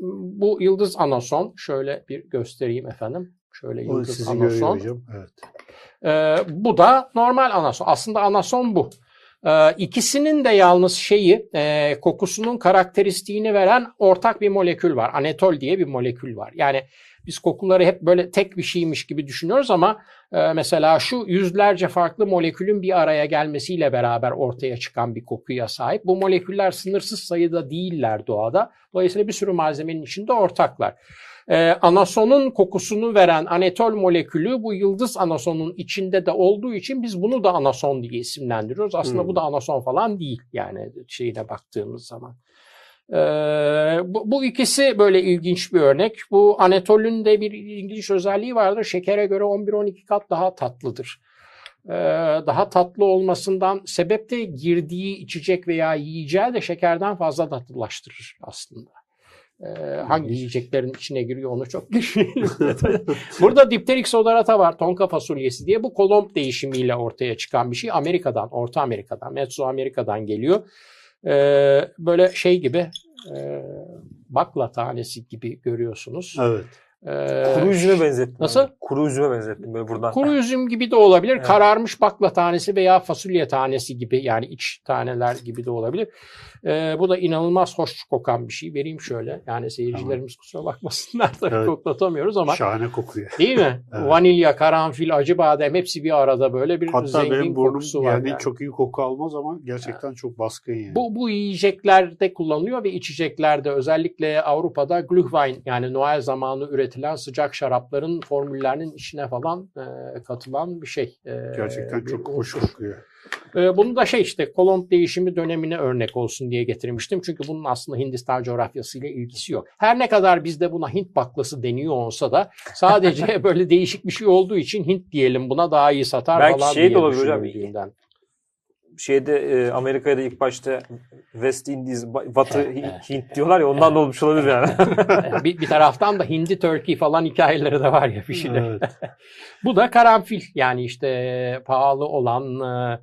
bu yıldız anason şöyle bir göstereyim efendim. Şöyle yıldız sizi anason. hocam. Evet. E, bu da normal anason. Aslında anason bu. E, ikisinin de yalnız şeyi e, kokusunun karakteristiğini veren ortak bir molekül var. Anetol diye bir molekül var. Yani biz kokuları hep böyle tek bir şeymiş gibi düşünüyoruz ama e, mesela şu yüzlerce farklı molekülün bir araya gelmesiyle beraber ortaya çıkan bir kokuya sahip. Bu moleküller sınırsız sayıda değiller doğada. Dolayısıyla bir sürü malzemenin içinde ortaklar. E, anasonun kokusunu veren anetol molekülü bu yıldız anasonun içinde de olduğu için biz bunu da anason diye isimlendiriyoruz. Aslında Hmm. bu da anason falan değil yani şeyine baktığımız zaman. Ee, bu, bu ikisi böyle ilginç bir örnek. Bu anetolün de bir ilginç özelliği vardır. Şekere göre 11-12 kat daha tatlıdır. Ee, daha tatlı olmasından sebep de girdiği içecek veya yiyeceği de şekerden fazla tatlılaştırır aslında. Ee, hangi yiyeceklerin içine giriyor onu çok düşünelim. Burada dipterik sodarata var. Tonka fasulyesi diye. Bu Kolomb değişimiyle ortaya çıkan bir şey. Amerika'dan, Orta Amerika'dan, Mezoamerika'dan geliyor. Ee, böyle şey gibi e, bakla tanesi gibi görüyorsunuz. Evet. Ee, Kuru üzüme benzettim. Nasıl? ben. Kuru üzüme benzettim böyle buradan. Kuru üzüm gibi de olabilir. Evet. Kararmış bakla tanesi veya fasulye tanesi gibi yani iç taneler gibi de olabilir. Ee, bu da inanılmaz hoş kokan bir şey. Vereyim şöyle. Yani seyircilerimiz kusura bakmasınlar da Evet. koklatamıyoruz ama Şahane kokuyor. değil mi? Evet. Vanilya, karanfil, acı badem hepsi bir arada böyle bir Hatta zengin benim burnum kokusu var. yani, yani. çok iyi koku almaz ama gerçekten çok baskın yani. Bu, bu yiyeceklerde kullanılıyor ve içeceklerde özellikle Avrupa'da Glühwein yani Noel zamanı üretilen sıcak şarapların formüllerinin içine falan e, katılan bir şey. E, gerçekten bir çok hoş kokuyor. E, bunu da şey işte Kolomb değişimi dönemine örnek olsun diye getirmiştim. Çünkü bunun aslında Hindistan coğrafyasıyla ilgisi yok. Her ne kadar bizde buna Hint baklası deniyor olsa da sadece böyle değişik bir şey olduğu için Hint diyelim buna daha iyi satar Belki falan şey de diye olabilir hocam. Şeyde e, Amerika'ya da ilk başta West Indies, Ba- Batı Evet, Hint, diyorlar ya ondan da olmuş olabilir yani. Bir, bir taraftan da Hindi Turkey falan hikayeleri de var ya bir şeyler. Evet. Bu da karanfil yani işte pahalı olan e, e,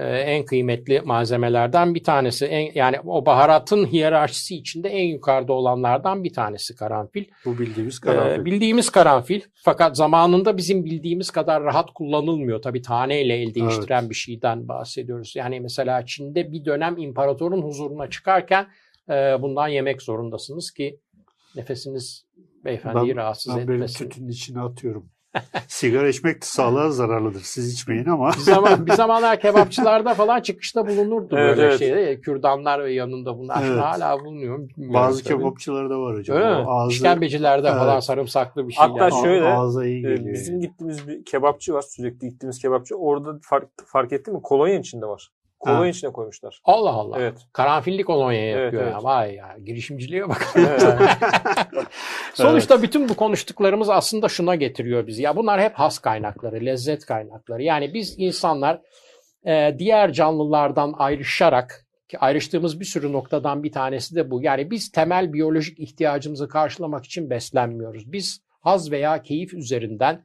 en kıymetli malzemelerden bir tanesi. En, yani o baharatın hiyerarşisi içinde en yukarıda olanlardan bir tanesi karanfil. Bu bildiğimiz Ee, karanfil. bildiğimiz karanfil fakat zamanında bizim bildiğimiz kadar rahat kullanılmıyor. Tabii taneyle el değiştiren bir şeyden bahsediyoruz. Yani mesela Çin'de bir dönem imparatorun huzuruna çıkarken e, bundan yemek zorundasınız ki nefesiniz beyefendiyi ben, rahatsız ben etmesin. tütünün içine atıyorum. Sigara içmek de sağlığa zararlıdır. Siz içmeyin ama. Bir zaman bir zamanlar kebapçılarda falan çıkışta bulunurdu Evet, böyle evet. şeyde. Kürdanlar ve yanında bunlar. Şimdi Evet. hala bulunuyor. Bazı tabii. kebapçılarda var hocam. Öyle mi? Ağzı, İşkembecilerde Evet. falan sarımsaklı bir şeyler. Hatta a- şöyle, ağza iyi E, geliyor. bizim yani. gittiğimiz bir kebapçı var. Sürekli gittiğimiz kebapçı. Orada fark, fark ettin mi? Kolonya içinde var. Kolonya Ha. içine koymuşlar. Allah Allah. Evet. Karanfilli kolonya Evet, yapıyor evet. ya. Vay ya. Girişimciliğe bak. Evet. Sonuçta bütün bu konuştuklarımız aslında şuna getiriyor bizi. Ya bunlar hep has kaynakları, lezzet kaynakları. Yani biz insanlar e, diğer canlılardan ayrışarak ki ayrıştığımız bir sürü noktadan bir tanesi de bu. Yani biz temel biyolojik ihtiyacımızı karşılamak için beslenmiyoruz. Biz haz veya keyif üzerinden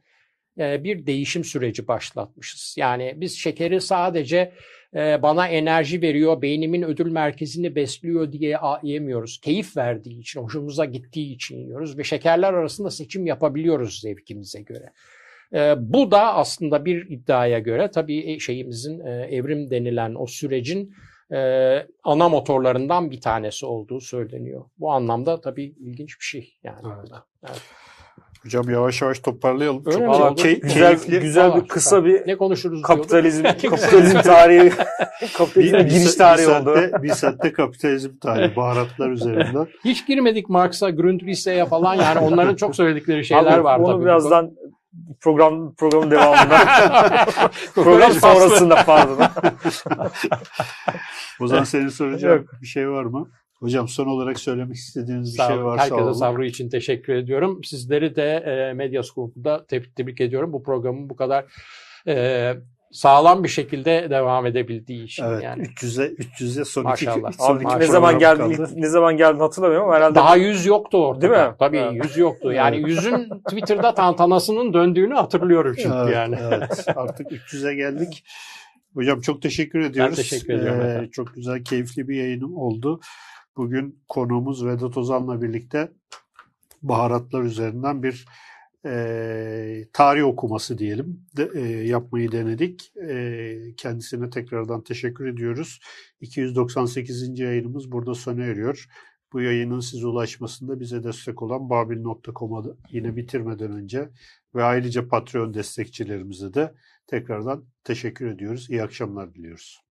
bir değişim süreci başlatmışız. Yani biz şekeri sadece e, bana enerji veriyor, beynimin ödül merkezini besliyor diye yemiyoruz. Keyif verdiği için, hoşumuza gittiği için yiyoruz ve şekerler arasında seçim yapabiliyoruz zevkimize göre. E, bu da aslında bir iddiaya göre tabii e, şeyimizin e, evrim denilen o sürecin e, ana motorlarından bir tanesi olduğu söyleniyor. Bu anlamda tabii ilginç bir şey yani. Evet. Evet. Hocam yavaş yavaş toparlayalım. Öyle Çok mi oldu? key- güzel keyifli. güzel bir kısa bir Ne konuşuruz kapitalizm kapitalizm tarihi kapitalizmin giriş sa- tarihi bir oldu. saatte, bir saatte kapitalizm tarihi baharatlar üzerinden. Hiç girmedik Marx'a, Grundrisse'ye falan yani onların çok söyledikleri şeyler Abi, var onu tabii. birazdan program programın devamında program sonrasında pardon. O zaman senin soracağın Yok. bir şey var mı? Hocam son olarak söylemek istediğiniz bir Sağ şey olun. varsa Herkese sabrı için teşekkür ediyorum. Sizleri de e, Medyascope'da tebrik, tebrik ediyorum. Bu programın bu kadar e, sağlam bir şekilde devam edebildiği için. Evet, Yani. 300'e 300'e son Maşallah. iki, son Abi iki ne zaman geldi ilk- ne zaman geldi hatırlamıyorum ama herhalde Daha yüz yoktu ortada. Değil mi? Tabii Evet. yüz yoktu. Yani yüzün Twitter'da tantanasının döndüğünü hatırlıyorum çünkü Evet, yani. evet. Artık 300'e geldik. Hocam çok teşekkür ediyoruz. teşekkür ediyorum Ee, efendim. çok güzel, keyifli bir yayınım oldu. Bugün konuğumuz Vedat Ozan'la birlikte baharatlar üzerinden bir e, tarih okuması diyelim de, e, yapmayı denedik. E, kendisine tekrardan teşekkür ediyoruz. 298. yayınımız burada sona eriyor. Bu yayının size ulaşmasında bize destek olan babil.com'a yine bitirmeden önce ve ayrıca Patreon destekçilerimize de tekrardan teşekkür ediyoruz. İyi akşamlar diliyoruz.